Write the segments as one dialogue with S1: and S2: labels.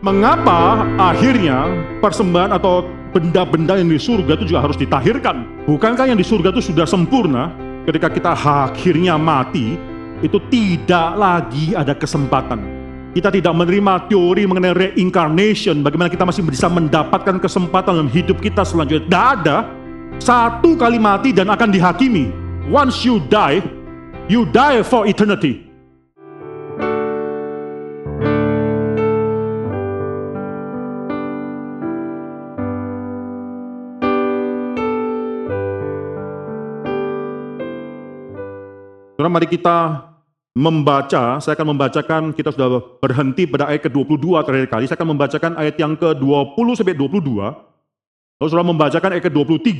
S1: Mengapa akhirnya persembahan atau benda-benda yang di surga itu juga harus ditahirkan? Bukankah yang di surga itu sudah sempurna? Ketika kita akhirnya mati, itu tidak lagi ada kesempatan. Kita tidak menerima teori mengenai reincarnation, bagaimana kita masih bisa mendapatkan kesempatan dalam hidup kita selanjutnya. Tidak ada. Satu kali mati dan akan dihakimi. Once you die, you die for eternity. Mari kita membaca, saya akan membacakan, kita sudah berhenti pada ayat ke-22 terakhir kali, saya akan membacakan ayat yang ke-20 sampai 22. Lalu saudara membacakan ayat ke-23,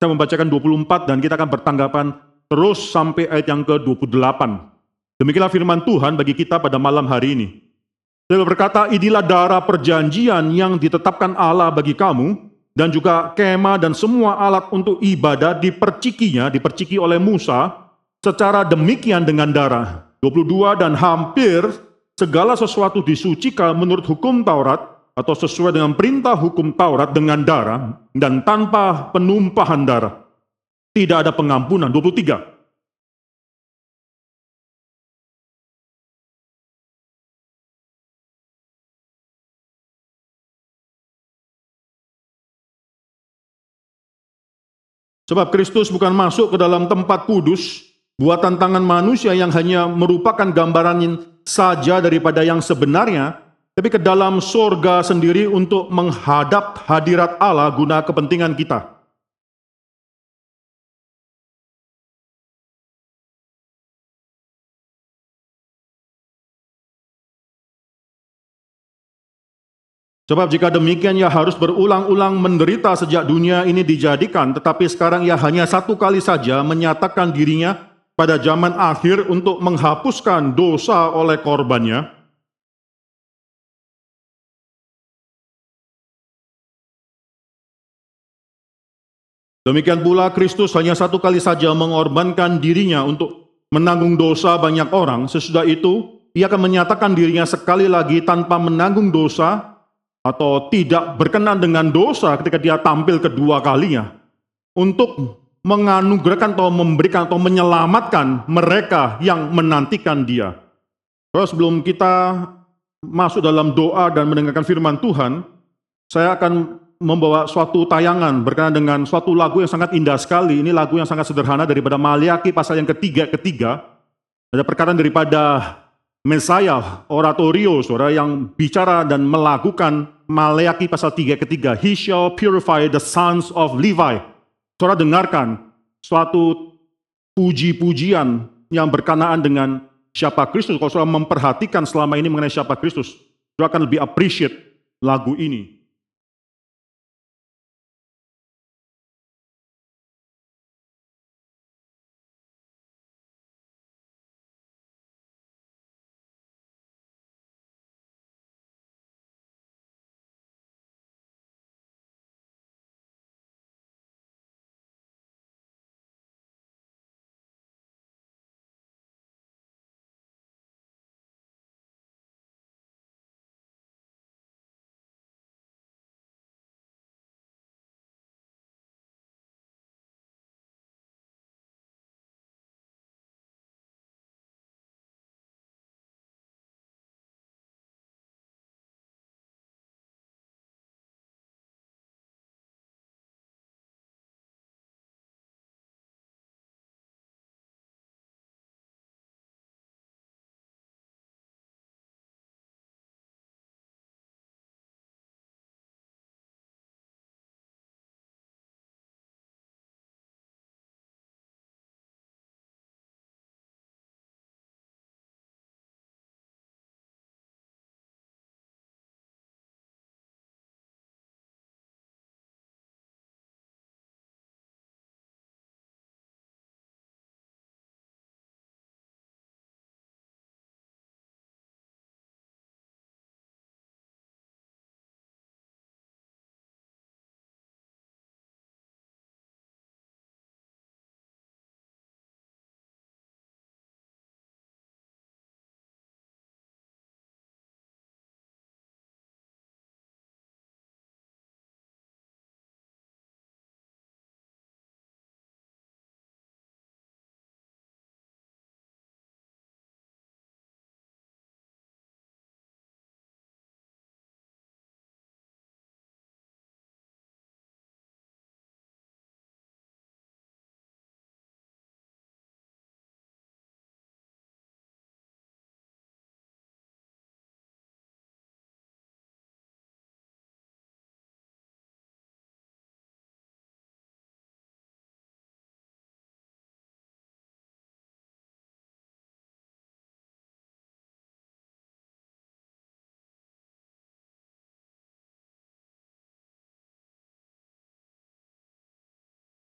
S1: saya membacakan 24 dan kita akan bertanggapan terus sampai ayat yang ke-28. Demikianlah firman Tuhan bagi kita pada malam hari ini. Dia berkata, inilah darah perjanjian yang ditetapkan Allah bagi kamu, dan juga kema dan semua alat untuk ibadah dipercikinya, diperciki oleh Musa, secara demikian dengan darah. 22 dan hampir segala sesuatu disucikan menurut hukum Taurat atau sesuai dengan perintah hukum Taurat dengan darah dan tanpa penumpahan darah. Tidak ada pengampunan. 23. Sebab Kristus bukan masuk ke dalam tempat kudus buatan tangan manusia yang hanya merupakan gambaran saja daripada yang sebenarnya, tapi ke dalam sorga sendiri untuk menghadap hadirat Allah guna kepentingan kita. Sebab jika demikian ia harus berulang-ulang menderita sejak dunia ini dijadikan, tetapi sekarang ia hanya satu kali saja menyatakan dirinya pada zaman akhir untuk menghapuskan dosa oleh korbannya, Demikian pula Kristus hanya satu kali saja mengorbankan dirinya untuk menanggung dosa banyak orang. Sesudah itu, ia akan menyatakan dirinya sekali lagi tanpa menanggung dosa atau tidak berkenan dengan dosa ketika dia tampil kedua kalinya untuk menganugerahkan atau memberikan atau menyelamatkan mereka yang menantikan dia. Terus sebelum kita masuk dalam doa dan mendengarkan firman Tuhan, saya akan membawa suatu tayangan berkenaan dengan suatu lagu yang sangat indah sekali. Ini lagu yang sangat sederhana daripada Maliaki pasal yang ketiga ketiga. Ada perkataan daripada Mesiah oratorio, saudara yang bicara dan melakukan Maliaki pasal tiga ketiga. He shall purify the sons of Levi. Saudara dengarkan suatu puji-pujian yang berkenaan dengan siapa Kristus. Kalau saudara memperhatikan selama ini mengenai siapa Kristus, saudara akan lebih appreciate lagu ini.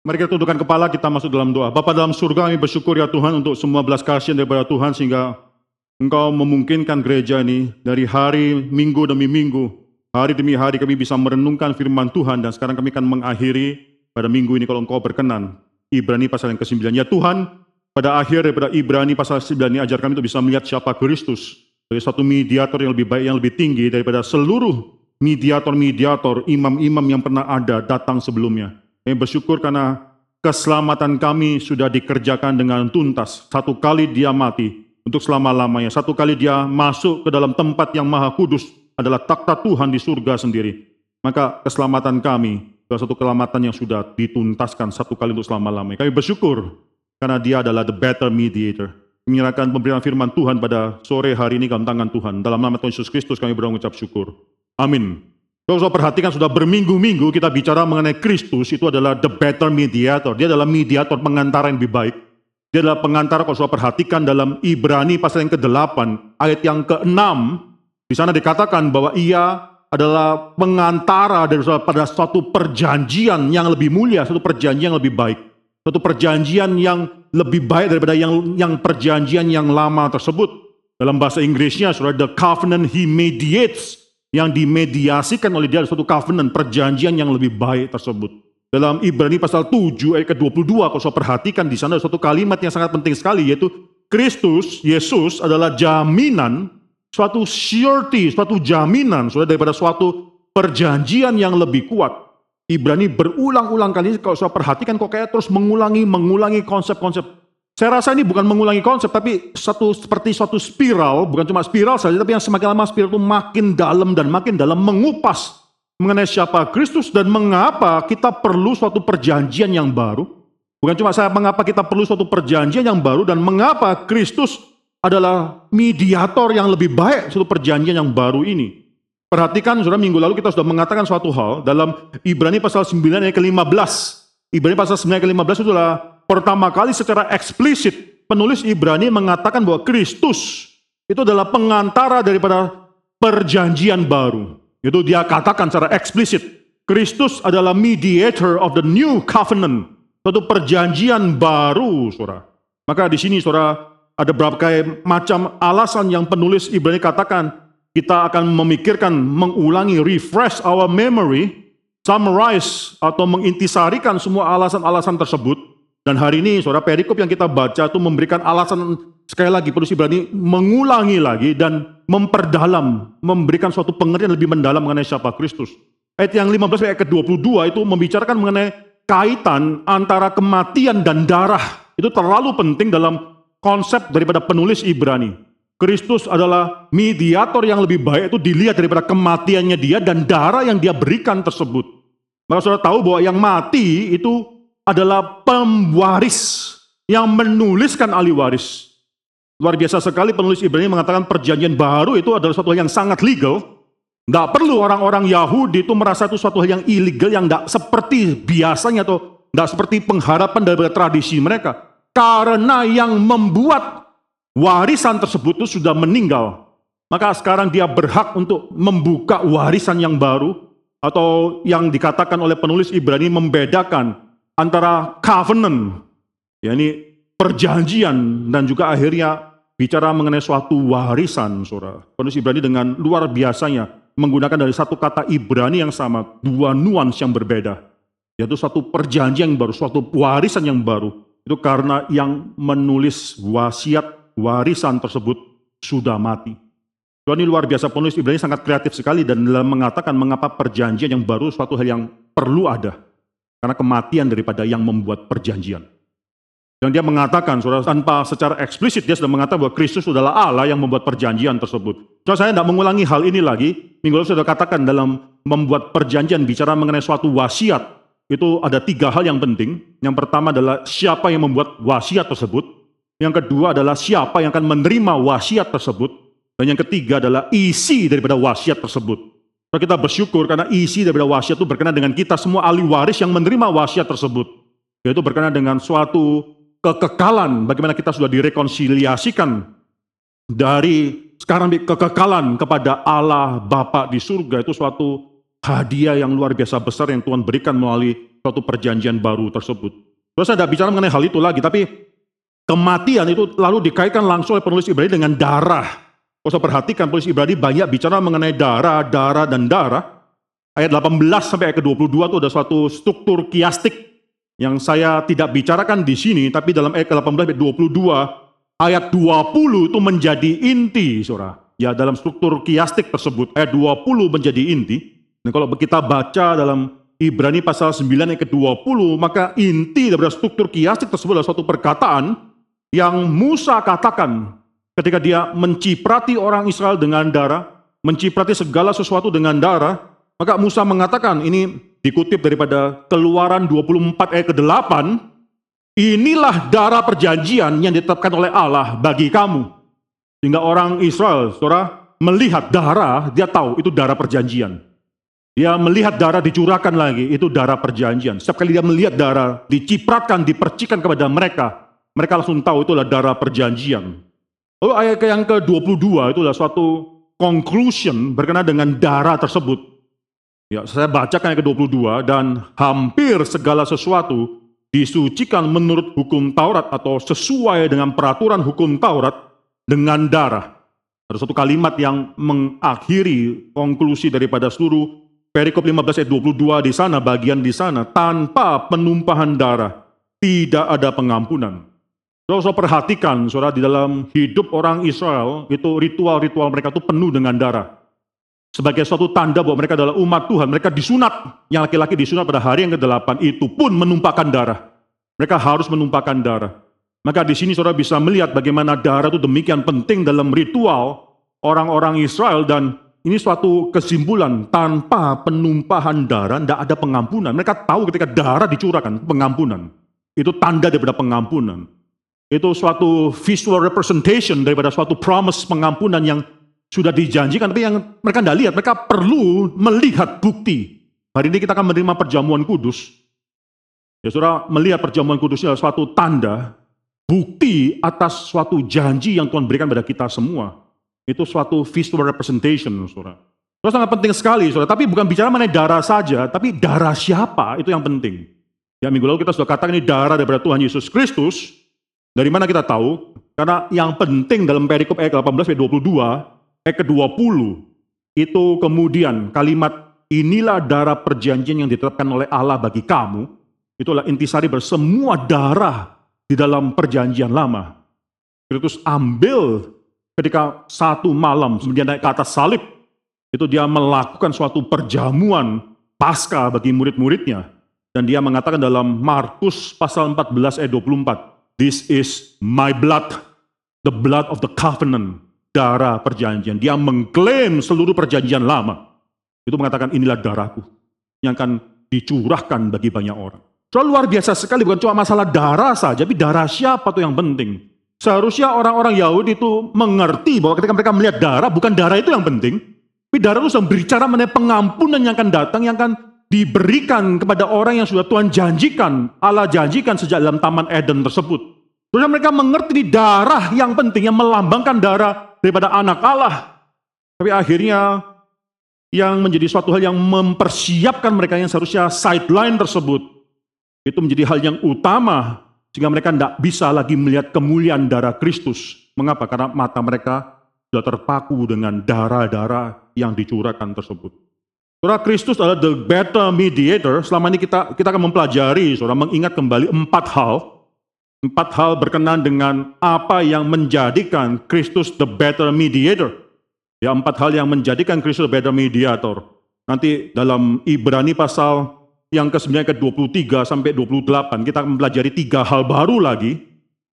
S1: Mari kita tundukkan kepala, kita masuk dalam doa. Bapa dalam surga, kami bersyukur ya Tuhan untuk semua belas kasihan daripada Tuhan sehingga Engkau memungkinkan gereja ini dari hari minggu demi minggu, hari demi hari kami bisa merenungkan firman Tuhan dan sekarang kami akan mengakhiri pada minggu ini kalau Engkau berkenan. Ibrani pasal yang ke-9. Ya Tuhan, pada akhir daripada Ibrani pasal 9 ini ajar kami untuk bisa melihat siapa Kristus sebagai satu mediator yang lebih baik, yang lebih tinggi daripada seluruh mediator-mediator, imam-imam yang pernah ada datang sebelumnya. Kami bersyukur karena keselamatan kami sudah dikerjakan dengan tuntas. Satu kali dia mati untuk selama-lamanya. Satu kali dia masuk ke dalam tempat yang maha kudus adalah takhta Tuhan di surga sendiri. Maka keselamatan kami adalah satu keselamatan yang sudah dituntaskan satu kali untuk selama-lamanya. Kami bersyukur karena dia adalah the better mediator. Menyerahkan pemberian firman Tuhan pada sore hari ini dalam tangan Tuhan. Dalam nama Tuhan Yesus Kristus kami berucap syukur. Amin. Kalau saya perhatikan sudah berminggu-minggu kita bicara mengenai Kristus itu adalah the better mediator. Dia adalah mediator pengantara yang lebih baik. Dia adalah pengantara kalau saya perhatikan dalam Ibrani pasal yang ke-8 ayat yang ke-6 di sana dikatakan bahwa ia adalah pengantara dari pada suatu perjanjian yang lebih mulia, satu perjanjian yang lebih baik. Suatu perjanjian yang lebih baik daripada yang yang perjanjian yang lama tersebut. Dalam bahasa Inggrisnya, saudara, the covenant he mediates yang dimediasikan oleh dia suatu covenant, perjanjian yang lebih baik tersebut. Dalam Ibrani pasal 7 ayat ke-22, kalau saya perhatikan di sana ada suatu kalimat yang sangat penting sekali, yaitu Kristus, Yesus adalah jaminan, suatu surety, suatu jaminan, sudah daripada suatu perjanjian yang lebih kuat. Ibrani berulang-ulang kali, kalau saya perhatikan kok kayak terus mengulangi, mengulangi konsep-konsep saya rasa ini bukan mengulangi konsep, tapi satu seperti suatu spiral, bukan cuma spiral saja, tapi yang semakin lama spiral itu makin dalam dan makin dalam mengupas mengenai siapa Kristus dan mengapa kita perlu suatu perjanjian yang baru. Bukan cuma saya mengapa kita perlu suatu perjanjian yang baru dan mengapa Kristus adalah mediator yang lebih baik suatu perjanjian yang baru ini. Perhatikan, saudara, minggu lalu kita sudah mengatakan suatu hal dalam Ibrani pasal 9 ayat ke-15. Ibrani pasal 9 ayat ke-15 itu adalah pertama kali secara eksplisit penulis Ibrani mengatakan bahwa Kristus itu adalah pengantara daripada perjanjian baru. Itu dia katakan secara eksplisit. Kristus adalah mediator of the new covenant. Suatu perjanjian baru, saudara. Maka di sini, saudara, ada berbagai macam alasan yang penulis Ibrani katakan. Kita akan memikirkan, mengulangi, refresh our memory, summarize atau mengintisarikan semua alasan-alasan tersebut dan hari ini, saudara perikop yang kita baca itu memberikan alasan sekali lagi penulis Ibrani mengulangi lagi dan memperdalam, memberikan suatu pengertian lebih mendalam mengenai siapa Kristus. Ayat yang 15 ayat ke-22 itu membicarakan mengenai kaitan antara kematian dan darah. Itu terlalu penting dalam konsep daripada penulis Ibrani. Kristus adalah mediator yang lebih baik itu dilihat daripada kematiannya dia dan darah yang dia berikan tersebut. Maka saudara tahu bahwa yang mati itu adalah pemwaris yang menuliskan ahli waris. Luar biasa sekali penulis Ibrani mengatakan perjanjian baru itu adalah suatu hal yang sangat legal. Tidak perlu orang-orang Yahudi itu merasa itu suatu hal yang ilegal yang tidak seperti biasanya atau tidak seperti pengharapan dari tradisi mereka. Karena yang membuat warisan tersebut itu sudah meninggal. Maka sekarang dia berhak untuk membuka warisan yang baru atau yang dikatakan oleh penulis Ibrani membedakan antara covenant, yakni perjanjian dan juga akhirnya bicara mengenai suatu warisan, saudara. Penulis Ibrani dengan luar biasanya menggunakan dari satu kata Ibrani yang sama, dua nuans yang berbeda. Yaitu suatu perjanjian yang baru, suatu warisan yang baru. Itu karena yang menulis wasiat warisan tersebut sudah mati. Tuhan ini luar biasa penulis Ibrani sangat kreatif sekali dan dalam mengatakan mengapa perjanjian yang baru suatu hal yang perlu ada. Karena kematian daripada yang membuat perjanjian. Dan dia mengatakan, saudara, tanpa secara eksplisit dia sudah mengatakan bahwa Kristus adalah Allah yang membuat perjanjian tersebut. So, saya tidak mengulangi hal ini lagi. Minggu lalu sudah katakan dalam membuat perjanjian bicara mengenai suatu wasiat. Itu ada tiga hal yang penting. Yang pertama adalah siapa yang membuat wasiat tersebut. Yang kedua adalah siapa yang akan menerima wasiat tersebut. Dan yang ketiga adalah isi daripada wasiat tersebut. Kita bersyukur karena isi daripada wasiat itu berkenaan dengan kita semua ahli waris yang menerima wasiat tersebut. Yaitu berkenaan dengan suatu kekekalan, bagaimana kita sudah direkonsiliasikan dari sekarang kekekalan kepada Allah Bapa di surga itu suatu hadiah yang luar biasa besar yang Tuhan berikan melalui suatu perjanjian baru tersebut. Terus saya tidak bicara mengenai hal itu lagi, tapi kematian itu lalu dikaitkan langsung oleh penulis Ibrani dengan darah. Kalau saya perhatikan penulis Ibrani banyak bicara mengenai darah, darah, dan darah. Ayat 18 sampai ayat ke-22 itu ada suatu struktur kiastik yang saya tidak bicarakan di sini, tapi dalam ayat ke-18 ayat 22, ayat 20 itu menjadi inti, saudara. Ya, dalam struktur kiastik tersebut, ayat 20 menjadi inti. Dan kalau kita baca dalam Ibrani pasal 9 ayat ke-20, maka inti daripada struktur kiastik tersebut adalah suatu perkataan yang Musa katakan ketika dia menciprati orang Israel dengan darah, menciprati segala sesuatu dengan darah, maka Musa mengatakan, ini dikutip daripada keluaran 24 ayat ke-8, inilah darah perjanjian yang ditetapkan oleh Allah bagi kamu. Sehingga orang Israel, saudara, melihat darah, dia tahu itu darah perjanjian. Dia melihat darah dicurahkan lagi, itu darah perjanjian. Setiap kali dia melihat darah dicipratkan, dipercikan kepada mereka, mereka langsung tahu itu adalah darah perjanjian. Lalu ayat yang ke-22 itu adalah suatu conclusion berkenaan dengan darah tersebut. Ya, saya bacakan yang ke-22 dan hampir segala sesuatu disucikan menurut hukum Taurat atau sesuai dengan peraturan hukum Taurat dengan darah. Ada satu kalimat yang mengakhiri konklusi daripada seluruh perikop 15 ayat 22 di sana, bagian di sana, tanpa penumpahan darah tidak ada pengampunan. Saudara, perhatikan, saudara, di dalam hidup orang Israel, itu ritual-ritual mereka itu penuh dengan darah sebagai suatu tanda bahwa mereka adalah umat Tuhan. Mereka disunat, yang laki-laki disunat pada hari yang ke-8 itu pun menumpahkan darah. Mereka harus menumpahkan darah. Maka di sini saudara bisa melihat bagaimana darah itu demikian penting dalam ritual orang-orang Israel dan ini suatu kesimpulan tanpa penumpahan darah tidak ada pengampunan. Mereka tahu ketika darah dicurahkan pengampunan. Itu tanda daripada pengampunan. Itu suatu visual representation daripada suatu promise pengampunan yang sudah dijanjikan, tapi yang mereka tidak lihat, mereka perlu melihat bukti. Hari ini kita akan menerima perjamuan kudus. Ya saudara, melihat perjamuan kudus adalah suatu tanda, bukti atas suatu janji yang Tuhan berikan pada kita semua. Itu suatu visual representation, saudara. Itu sangat penting sekali, saudara. Tapi bukan bicara mengenai darah saja, tapi darah siapa, itu yang penting. Ya minggu lalu kita sudah katakan ini darah daripada Tuhan Yesus Kristus. Dari mana kita tahu? Karena yang penting dalam perikop ayat 18 ayat 22, ayat ke-20 itu kemudian kalimat inilah darah perjanjian yang ditetapkan oleh Allah bagi kamu. Itulah intisari bersemua darah di dalam perjanjian lama. Kristus ambil ketika satu malam kemudian naik ke atas salib. Itu dia melakukan suatu perjamuan pasca bagi murid-muridnya. Dan dia mengatakan dalam Markus pasal 14 ayat 24. This is my blood, the blood of the covenant darah perjanjian. Dia mengklaim seluruh perjanjian lama. Itu mengatakan inilah darahku yang akan dicurahkan bagi banyak orang. Soal luar biasa sekali, bukan cuma masalah darah saja, tapi darah siapa tuh yang penting. Seharusnya orang-orang Yahudi itu mengerti bahwa ketika mereka melihat darah, bukan darah itu yang penting, tapi darah itu sedang berbicara mengenai pengampunan yang akan datang, yang akan diberikan kepada orang yang sudah Tuhan janjikan, Allah janjikan sejak dalam Taman Eden tersebut. Terus mereka mengerti darah yang penting, yang melambangkan darah daripada anak Allah. Tapi akhirnya yang menjadi suatu hal yang mempersiapkan mereka yang seharusnya sideline tersebut, itu menjadi hal yang utama sehingga mereka tidak bisa lagi melihat kemuliaan darah Kristus. Mengapa? Karena mata mereka sudah terpaku dengan darah-darah yang dicurahkan tersebut. Saudara Kristus adalah the better mediator. Selama ini kita kita akan mempelajari, saudara mengingat kembali empat hal Empat hal berkenan dengan apa yang menjadikan Kristus the better mediator. Ya, empat hal yang menjadikan Kristus the better mediator. Nanti dalam Ibrani pasal yang ke-9 ke-23 sampai 28 kita akan mempelajari tiga hal baru lagi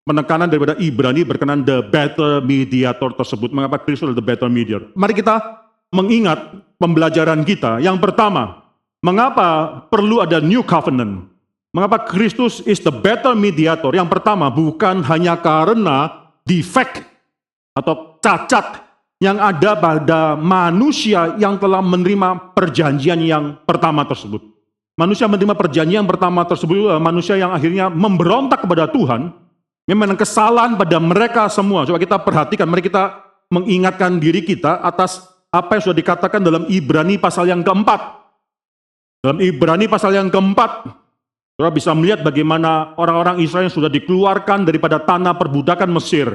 S1: penekanan daripada Ibrani berkenan the better mediator tersebut. Mengapa Kristus the better mediator? Mari kita mengingat pembelajaran kita. Yang pertama, mengapa perlu ada new covenant? Mengapa Kristus is the better mediator? Yang pertama, bukan hanya karena defect atau cacat yang ada pada manusia yang telah menerima perjanjian yang pertama tersebut. Manusia menerima perjanjian yang pertama tersebut manusia yang akhirnya memberontak kepada Tuhan. Memang kesalahan pada mereka semua. Coba kita perhatikan, mari kita mengingatkan diri kita atas apa yang sudah dikatakan dalam Ibrani pasal yang keempat. Dalam Ibrani pasal yang keempat, Saudara bisa melihat bagaimana orang-orang Israel yang sudah dikeluarkan daripada tanah perbudakan Mesir.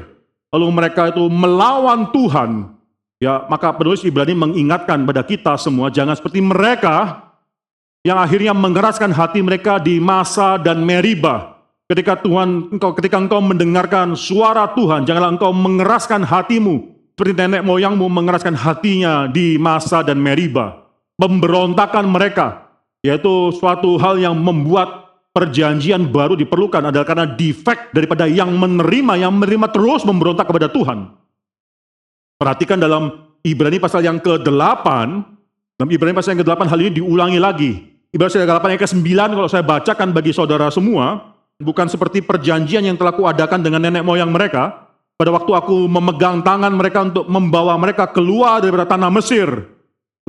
S1: Lalu mereka itu melawan Tuhan. Ya, maka penulis Ibrani mengingatkan pada kita semua jangan seperti mereka yang akhirnya mengeraskan hati mereka di masa dan Meriba. Ketika Tuhan engkau ketika engkau mendengarkan suara Tuhan, janganlah engkau mengeraskan hatimu seperti nenek moyangmu mengeraskan hatinya di masa dan Meriba. Pemberontakan mereka yaitu suatu hal yang membuat perjanjian baru diperlukan adalah karena defect daripada yang menerima, yang menerima terus memberontak kepada Tuhan. Perhatikan dalam Ibrani pasal yang ke-8, dalam Ibrani pasal yang ke-8 hal ini diulangi lagi. Ibrani pasal yang ke-8 ayat ke-9 kalau saya bacakan bagi saudara semua, bukan seperti perjanjian yang telah kuadakan dengan nenek moyang mereka, pada waktu aku memegang tangan mereka untuk membawa mereka keluar daripada tanah Mesir.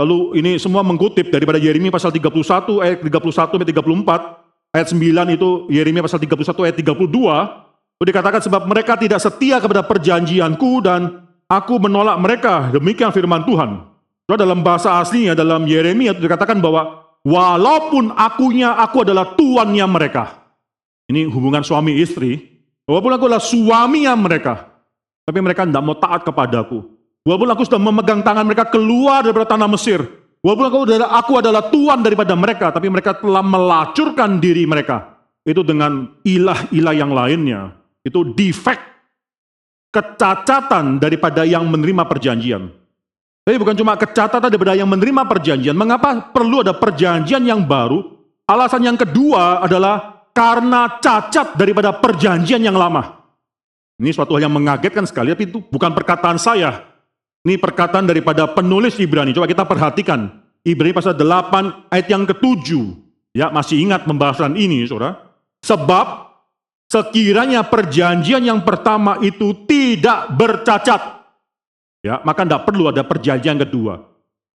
S1: Lalu ini semua mengutip daripada Yeremia pasal 31 ayat 31 sampai 34, ayat 9 itu Yeremia pasal 31 ayat 32. Itu dikatakan sebab mereka tidak setia kepada perjanjianku dan aku menolak mereka. Demikian firman Tuhan. Lalu dalam bahasa aslinya dalam Yeremia itu dikatakan bahwa walaupun akunya aku adalah tuannya mereka. Ini hubungan suami istri. Walaupun aku adalah suaminya mereka. Tapi mereka tidak mau taat kepadaku. Walaupun aku sudah memegang tangan mereka keluar dari tanah Mesir. Walaupun aku adalah, aku adalah tuan daripada mereka. Tapi mereka telah melacurkan diri mereka. Itu dengan ilah-ilah yang lainnya. Itu defect. Kecacatan daripada yang menerima perjanjian. Tapi bukan cuma kecacatan daripada yang menerima perjanjian. Mengapa perlu ada perjanjian yang baru? Alasan yang kedua adalah karena cacat daripada perjanjian yang lama. Ini suatu hal yang mengagetkan sekali, tapi itu bukan perkataan saya. Ini perkataan daripada penulis Ibrani. Coba kita perhatikan. Ibrani pasal 8 ayat yang ketujuh. Ya, masih ingat pembahasan ini, saudara. Sebab sekiranya perjanjian yang pertama itu tidak bercacat, Ya, maka tidak perlu ada perjanjian kedua.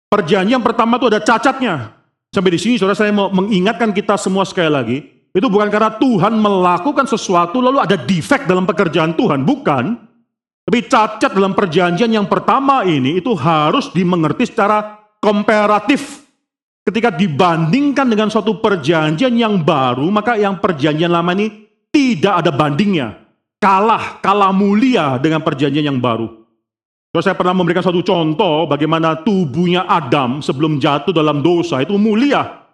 S1: Perjanjian pertama itu ada cacatnya. Sampai di sini saudara saya mau mengingatkan kita semua sekali lagi, itu bukan karena Tuhan melakukan sesuatu lalu ada defect dalam pekerjaan Tuhan, bukan. Tapi cacat dalam perjanjian yang pertama ini itu harus dimengerti secara komparatif. Ketika dibandingkan dengan suatu perjanjian yang baru, maka yang perjanjian lama ini tidak ada bandingnya. Kalah, kalah mulia dengan perjanjian yang baru. Kalau saya pernah memberikan satu contoh bagaimana tubuhnya Adam sebelum jatuh dalam dosa itu mulia.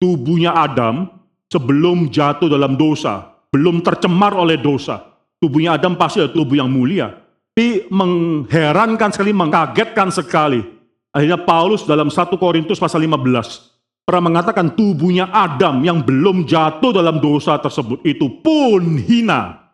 S1: Tubuhnya Adam sebelum jatuh dalam dosa, belum tercemar oleh dosa. Tubuhnya Adam pasti adalah tubuh yang mulia. Tapi mengherankan sekali, mengagetkan sekali. Akhirnya Paulus dalam 1 Korintus pasal 15 pernah mengatakan tubuhnya Adam yang belum jatuh dalam dosa tersebut itu pun hina.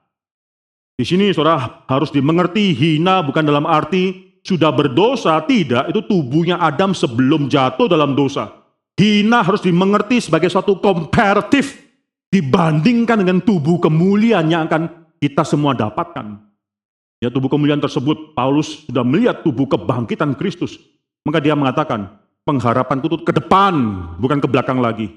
S1: Di sini saudara harus dimengerti hina bukan dalam arti sudah berdosa, tidak. Itu tubuhnya Adam sebelum jatuh dalam dosa. Hina harus dimengerti sebagai suatu komparatif dibandingkan dengan tubuh kemuliaan yang akan kita semua dapatkan. Ya tubuh kemuliaan tersebut, Paulus sudah melihat tubuh kebangkitan Kristus. Maka dia mengatakan, pengharapan itu ke depan, bukan ke belakang lagi.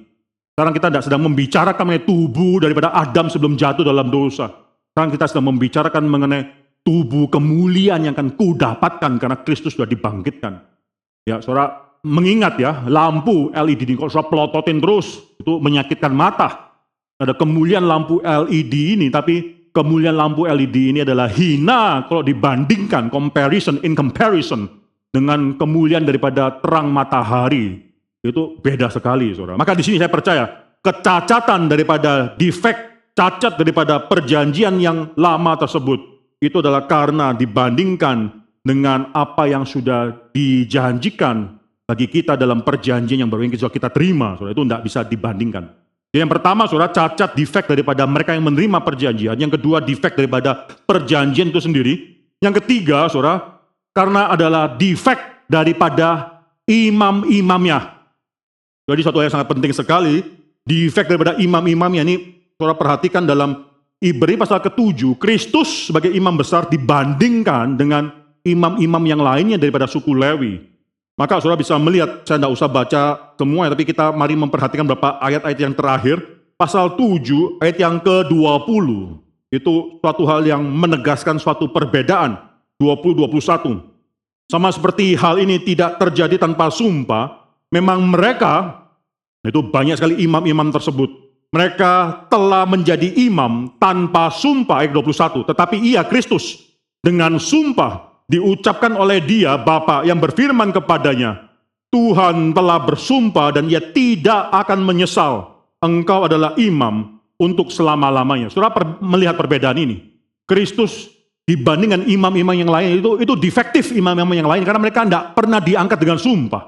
S1: Sekarang kita tidak sedang membicarakan mengenai tubuh daripada Adam sebelum jatuh dalam dosa. Sekarang kita sedang membicarakan mengenai tubuh kemuliaan yang akan ku dapatkan karena Kristus sudah dibangkitkan. Ya, saudara mengingat ya, lampu LED ini kalau saudara pelototin terus, itu menyakitkan mata. Ada kemuliaan lampu LED ini, tapi kemuliaan lampu LED ini adalah hina kalau dibandingkan, comparison, in comparison dengan kemuliaan daripada terang matahari. Itu beda sekali, saudara. Maka di sini saya percaya, kecacatan daripada defect cacat daripada perjanjian yang lama tersebut itu adalah karena dibandingkan dengan apa yang sudah dijanjikan bagi kita dalam perjanjian yang baru yang kita terima, saudara itu tidak bisa dibandingkan. Jadi yang pertama, saudara cacat defect daripada mereka yang menerima perjanjian. Yang kedua, defect daripada perjanjian itu sendiri. Yang ketiga, saudara, karena adalah defect daripada imam-imamnya. Jadi satu yang sangat penting sekali, defect daripada imam-imamnya ini Saudara perhatikan dalam Ibrani pasal ke-7, Kristus sebagai imam besar dibandingkan dengan imam-imam yang lainnya daripada suku Lewi. Maka saudara bisa melihat, saya tidak usah baca semua, tapi kita mari memperhatikan beberapa ayat-ayat yang terakhir. Pasal 7 ayat yang ke-20. Itu suatu hal yang menegaskan suatu perbedaan. 20-21. Sama seperti hal ini tidak terjadi tanpa sumpah, memang mereka, itu banyak sekali imam-imam tersebut, mereka telah menjadi imam tanpa sumpah ayat 21. Tetapi ia Kristus dengan sumpah diucapkan oleh dia Bapa yang berfirman kepadanya, Tuhan telah bersumpah dan ia tidak akan menyesal. Engkau adalah imam untuk selama-lamanya. Saudara per, melihat perbedaan ini. Kristus dibandingkan imam-imam yang lain itu itu defektif imam-imam yang lain karena mereka tidak pernah diangkat dengan sumpah.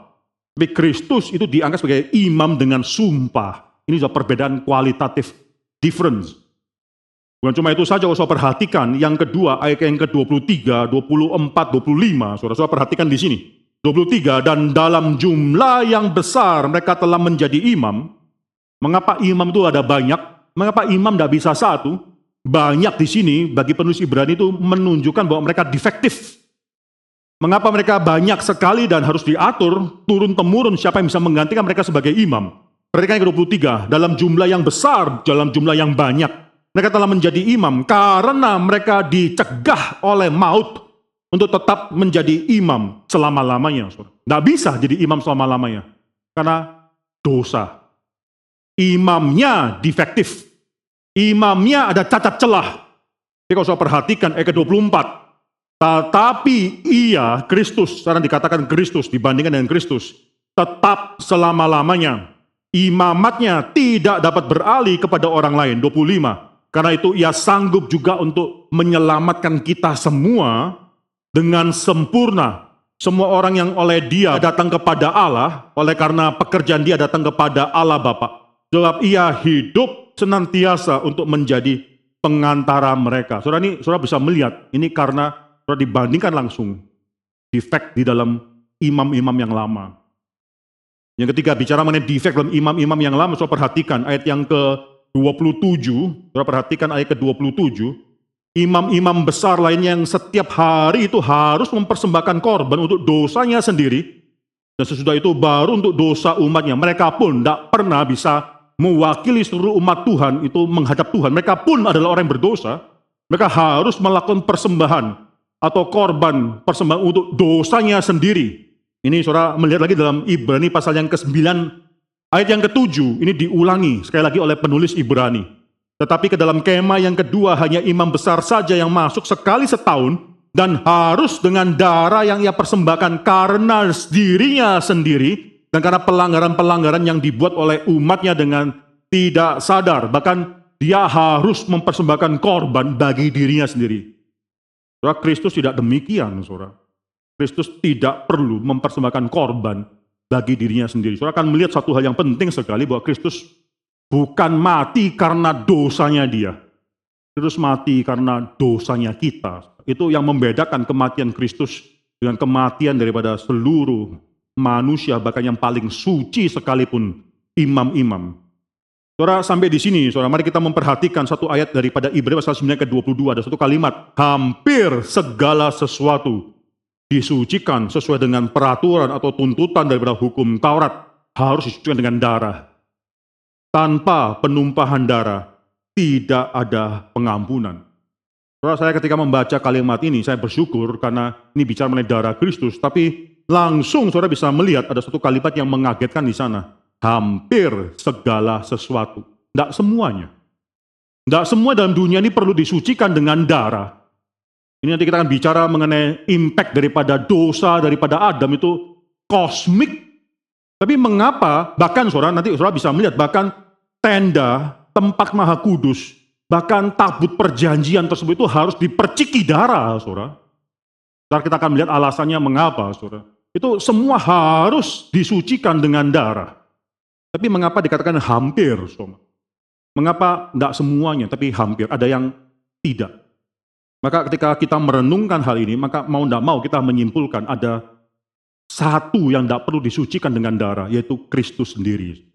S1: Tapi Kristus itu diangkat sebagai imam dengan sumpah. Ini sudah perbedaan kualitatif difference. Bukan cuma itu saja, saudara perhatikan yang kedua ayat yang ke-23, 24, 25. Saudara-saudara perhatikan di sini. 23 dan dalam jumlah yang besar mereka telah menjadi imam. Mengapa imam itu ada banyak? Mengapa imam tidak bisa satu? Banyak di sini bagi penulis Ibrani itu menunjukkan bahwa mereka defektif. Mengapa mereka banyak sekali dan harus diatur turun temurun siapa yang bisa menggantikan mereka sebagai imam? Perhatikan yang ke-23, dalam jumlah yang besar, dalam jumlah yang banyak. Mereka telah menjadi imam karena mereka dicegah oleh maut untuk tetap menjadi imam selama-lamanya. Tidak bisa jadi imam selama-lamanya. Karena dosa. Imamnya defektif. Imamnya ada cacat celah. Jadi kalau saya perhatikan ayat ke-24. Tetapi ia, Kristus, sekarang dikatakan Kristus dibandingkan dengan Kristus. Tetap selama-lamanya. Imamatnya tidak dapat beralih kepada orang lain. 25. Karena itu ia sanggup juga untuk menyelamatkan kita semua dengan sempurna. Semua orang yang oleh dia datang kepada Allah, oleh karena pekerjaan dia datang kepada Allah Bapa. Sebab ia hidup senantiasa untuk menjadi pengantara mereka. Saudara ini, saudara bisa melihat, ini karena saudara dibandingkan langsung defect di dalam imam-imam yang lama. Yang ketiga, bicara mengenai defect dalam imam-imam yang lama, saudara perhatikan ayat yang ke-27, saudara perhatikan ayat ke-27, imam-imam besar lainnya yang setiap hari itu harus mempersembahkan korban untuk dosanya sendiri. Dan sesudah itu baru untuk dosa umatnya. Mereka pun tidak pernah bisa mewakili seluruh umat Tuhan itu menghadap Tuhan. Mereka pun adalah orang yang berdosa. Mereka harus melakukan persembahan atau korban persembahan untuk dosanya sendiri. Ini saudara melihat lagi dalam Ibrani pasal yang ke-9 ayat yang ke-7 ini diulangi sekali lagi oleh penulis Ibrani. Tetapi ke dalam kemah yang kedua hanya imam besar saja yang masuk sekali setahun dan harus dengan darah yang ia persembahkan karena dirinya sendiri dan karena pelanggaran-pelanggaran yang dibuat oleh umatnya dengan tidak sadar. Bahkan dia harus mempersembahkan korban bagi dirinya sendiri. Kristus tidak demikian, saudara. Kristus tidak perlu mempersembahkan korban bagi dirinya sendiri. Saudara akan melihat satu hal yang penting sekali bahwa Kristus Bukan mati karena dosanya dia. Terus mati karena dosanya kita. Itu yang membedakan kematian Kristus dengan kematian daripada seluruh manusia, bahkan yang paling suci sekalipun imam-imam. Saudara sampai di sini, saudara mari kita memperhatikan satu ayat daripada Ibrani pasal 9 ke 22 ada satu kalimat, hampir segala sesuatu disucikan sesuai dengan peraturan atau tuntutan daripada hukum Taurat harus disucikan dengan darah. Tanpa penumpahan darah tidak ada pengampunan. Saudara saya ketika membaca kalimat ini, saya bersyukur karena ini bicara mengenai darah Kristus, tapi langsung saudara bisa melihat ada satu kalimat yang mengagetkan di sana. Hampir segala sesuatu. Tidak semuanya. Tidak semua dalam dunia ini perlu disucikan dengan darah. Ini nanti kita akan bicara mengenai impact daripada dosa, daripada Adam itu kosmik tapi mengapa bahkan saudara nanti saudara bisa melihat bahkan tenda tempat maha kudus bahkan tabut perjanjian tersebut itu harus diperciki darah saudara. Saudara kita akan melihat alasannya mengapa saudara. Itu semua harus disucikan dengan darah. Tapi mengapa dikatakan hampir saudara? Mengapa tidak semuanya tapi hampir ada yang tidak. Maka ketika kita merenungkan hal ini, maka mau tidak mau kita menyimpulkan ada satu yang tidak perlu disucikan dengan darah, yaitu Kristus sendiri.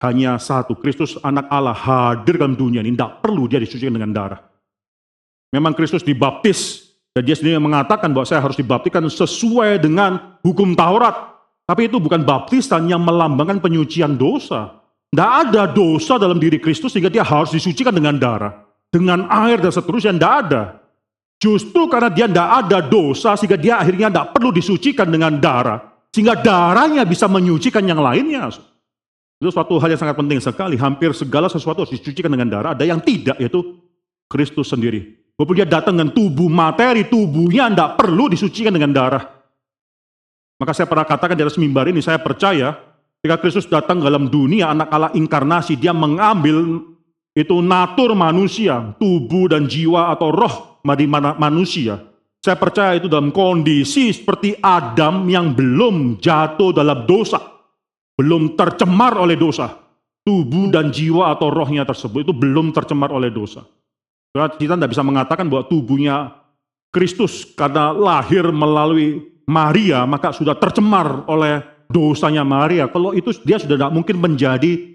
S1: Hanya satu, Kristus anak Allah hadir dalam dunia ini, tidak perlu dia disucikan dengan darah. Memang Kristus dibaptis, dan dia sendiri mengatakan bahwa saya harus dibaptikan sesuai dengan hukum Taurat. Tapi itu bukan baptisan yang melambangkan penyucian dosa. Tidak ada dosa dalam diri Kristus sehingga dia harus disucikan dengan darah. Dengan air dan seterusnya, tidak ada. Justru karena dia tidak ada dosa, sehingga dia akhirnya tidak perlu disucikan dengan darah. Sehingga darahnya bisa menyucikan yang lainnya. Itu suatu hal yang sangat penting sekali. Hampir segala sesuatu harus disucikan dengan darah. Ada yang tidak, yaitu Kristus sendiri. Walaupun dia datang dengan tubuh materi, tubuhnya tidak perlu disucikan dengan darah. Maka saya pernah katakan di atas mimbar ini, saya percaya ketika Kristus datang dalam dunia, anak Allah inkarnasi, dia mengambil itu natur manusia, tubuh dan jiwa atau roh dari manusia. Saya percaya itu dalam kondisi seperti Adam yang belum jatuh dalam dosa belum tercemar oleh dosa. Tubuh dan jiwa atau rohnya tersebut itu belum tercemar oleh dosa. Kita tidak bisa mengatakan bahwa tubuhnya Kristus karena lahir melalui Maria maka sudah tercemar oleh dosanya Maria. Kalau itu dia sudah tidak mungkin menjadi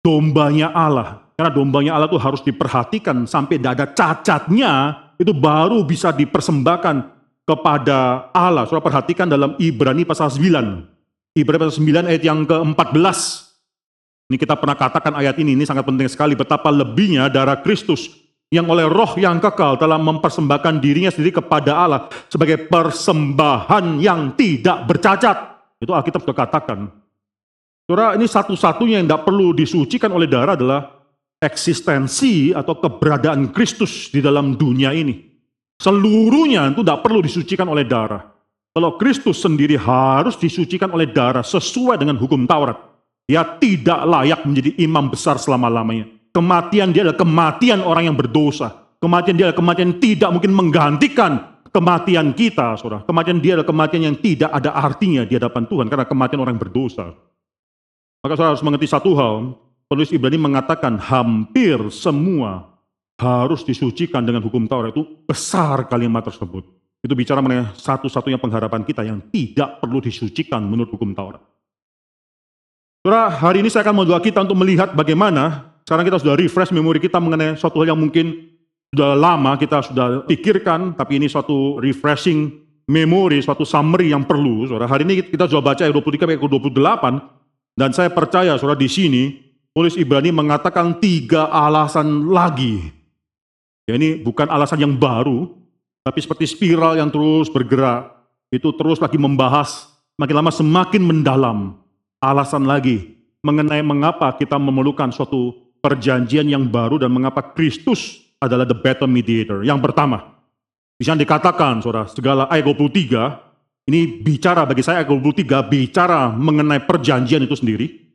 S1: dombanya Allah. Karena dombanya Allah itu harus diperhatikan sampai tidak ada cacatnya itu baru bisa dipersembahkan kepada Allah. Saudara perhatikan dalam Ibrani pasal 9. Ibrani pasal 9 ayat yang ke-14. Ini kita pernah katakan ayat ini, ini sangat penting sekali. Betapa lebihnya darah Kristus yang oleh roh yang kekal telah mempersembahkan dirinya sendiri kepada Allah sebagai persembahan yang tidak bercacat. Itu Alkitab sudah katakan. Saudara, ini satu-satunya yang tidak perlu disucikan oleh darah adalah eksistensi atau keberadaan Kristus di dalam dunia ini. Seluruhnya itu tidak perlu disucikan oleh darah. Kalau Kristus sendiri harus disucikan oleh darah sesuai dengan hukum Taurat. Dia tidak layak menjadi imam besar selama-lamanya. Kematian dia adalah kematian orang yang berdosa. Kematian dia adalah kematian yang tidak mungkin menggantikan kematian kita, saudara. Kematian dia adalah kematian yang tidak ada artinya di hadapan Tuhan karena kematian orang berdosa. Maka saudara harus mengerti satu hal, penulis Ibrani mengatakan hampir semua harus disucikan dengan hukum Taurat itu besar kalimat tersebut. Itu bicara mengenai satu-satunya pengharapan kita yang tidak perlu disucikan menurut hukum Taurat. Saudara, hari ini saya akan membawa kita untuk melihat bagaimana sekarang kita sudah refresh memori kita mengenai suatu hal yang mungkin sudah lama kita sudah pikirkan, tapi ini suatu refreshing memori, suatu summary yang perlu. Saudara, hari ini kita sudah baca ayat 23 ayat 28, dan saya percaya saudara di sini, tulis Ibrani mengatakan tiga alasan lagi. Ya, ini bukan alasan yang baru, tapi seperti spiral yang terus bergerak, itu terus lagi membahas, makin lama semakin mendalam. Alasan lagi mengenai mengapa kita memerlukan suatu perjanjian yang baru dan mengapa Kristus adalah the better mediator. Yang pertama, bisa dikatakan, saudara, segala ayat 23, ini bicara bagi saya ayat 23, bicara mengenai perjanjian itu sendiri.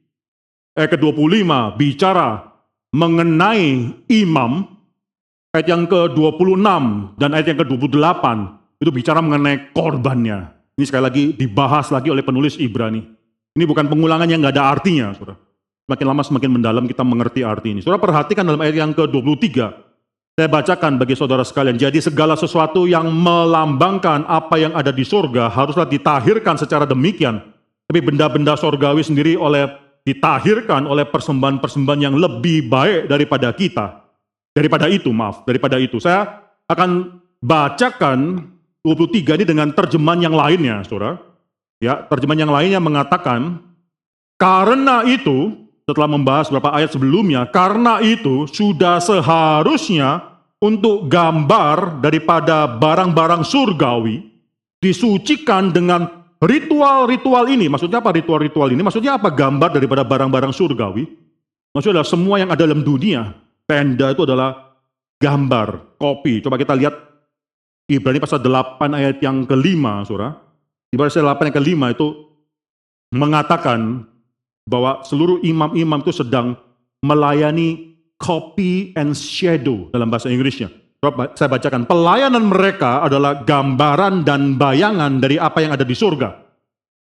S1: Ayat ke-25, bicara mengenai imam, Ayat yang ke-26 dan ayat yang ke-28 itu bicara mengenai korbannya. Ini sekali lagi dibahas lagi oleh penulis Ibrani. Ini bukan pengulangan yang nggak ada artinya, saudara. Semakin lama semakin mendalam kita mengerti arti ini. Saudara perhatikan dalam ayat yang ke-23. Saya bacakan bagi saudara sekalian. Jadi segala sesuatu yang melambangkan apa yang ada di surga haruslah ditahirkan secara demikian. Tapi benda-benda sorgawi sendiri oleh ditahirkan oleh persembahan-persembahan yang lebih baik daripada kita. Daripada itu, maaf, daripada itu. Saya akan bacakan 23 ini dengan terjemahan yang lainnya, saudara. Ya, terjemahan yang lainnya mengatakan, karena itu, setelah membahas beberapa ayat sebelumnya, karena itu sudah seharusnya untuk gambar daripada barang-barang surgawi disucikan dengan ritual-ritual ini. Maksudnya apa ritual-ritual ini? Maksudnya apa gambar daripada barang-barang surgawi? Maksudnya semua yang ada dalam dunia, Tenda itu adalah gambar, kopi. Coba kita lihat Ibrani pasal 8 ayat yang kelima, saudara. Ibrani pasal 8 ayat kelima itu mengatakan bahwa seluruh imam-imam itu sedang melayani copy and shadow dalam bahasa Inggrisnya. Saya bacakan. Pelayanan mereka adalah gambaran dan bayangan dari apa yang ada di surga.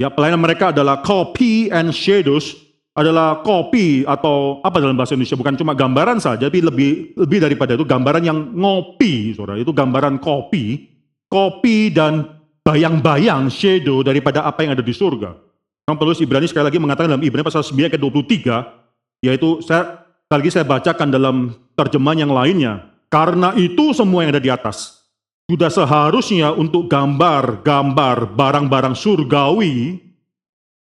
S1: Ya, pelayanan mereka adalah copy and shadows adalah kopi atau apa dalam bahasa Indonesia bukan cuma gambaran saja tapi lebih lebih daripada itu gambaran yang ngopi saudara itu gambaran kopi kopi dan bayang-bayang shadow daripada apa yang ada di surga. Yang perlu Ibrani sekali lagi mengatakan dalam Ibrani pasal 9 ke 23 yaitu saya sekali lagi saya bacakan dalam terjemahan yang lainnya karena itu semua yang ada di atas sudah seharusnya untuk gambar-gambar barang-barang surgawi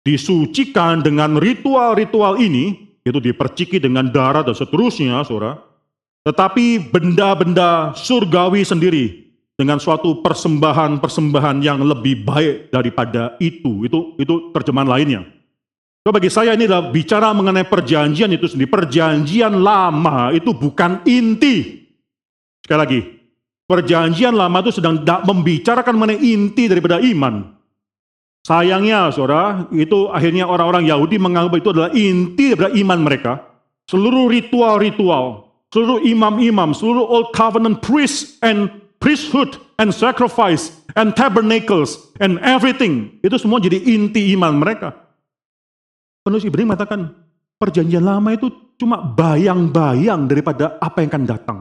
S1: disucikan dengan ritual-ritual ini, itu diperciki dengan darah dan seterusnya, saudara. Tetapi benda-benda surgawi sendiri dengan suatu persembahan-persembahan yang lebih baik daripada itu. Itu itu terjemahan lainnya. So, bagi saya ini adalah bicara mengenai perjanjian itu sendiri. Perjanjian lama itu bukan inti. Sekali lagi, perjanjian lama itu sedang membicarakan mengenai inti daripada iman. Sayangnya, saudara, itu akhirnya orang-orang Yahudi menganggap itu adalah inti daripada iman mereka. Seluruh ritual-ritual, seluruh imam-imam, seluruh old covenant priests and priesthood and sacrifice and tabernacles and everything. Itu semua jadi inti iman mereka. Penulis Ibrani mengatakan, perjanjian lama itu cuma bayang-bayang daripada apa yang akan datang.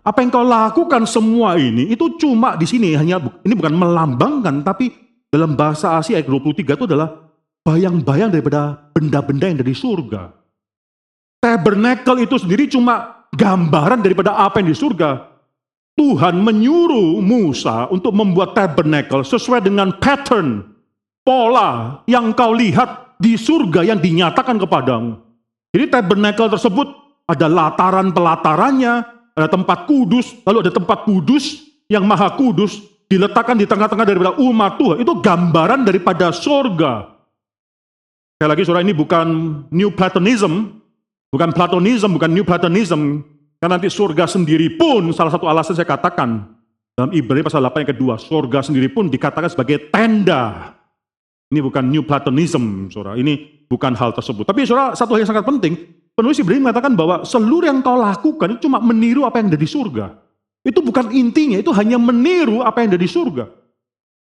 S1: Apa yang kau lakukan semua ini, itu cuma di sini, hanya ini bukan melambangkan, tapi dalam bahasa Asia ayat 23 itu adalah bayang-bayang daripada benda-benda yang dari surga. Tabernacle itu sendiri cuma gambaran daripada apa yang di surga. Tuhan menyuruh Musa untuk membuat tabernacle sesuai dengan pattern, pola yang kau lihat di surga yang dinyatakan kepadamu. Jadi tabernacle tersebut ada lataran pelatarannya, ada tempat kudus, lalu ada tempat kudus yang maha kudus, diletakkan di tengah-tengah daripada umat Tuhan. Itu gambaran daripada sorga. Sekali lagi saudara ini bukan New Platonism, bukan Platonism, bukan New Platonism. Karena nanti surga sendiri pun, salah satu alasan saya katakan, dalam Ibrani pasal 8 yang kedua, surga sendiri pun dikatakan sebagai tenda. Ini bukan New Platonism, saudara. Ini bukan hal tersebut. Tapi saudara, satu hal yang sangat penting, penulis Ibrani mengatakan bahwa seluruh yang kau lakukan itu cuma meniru apa yang ada di surga. Itu bukan intinya, itu hanya meniru apa yang ada di surga.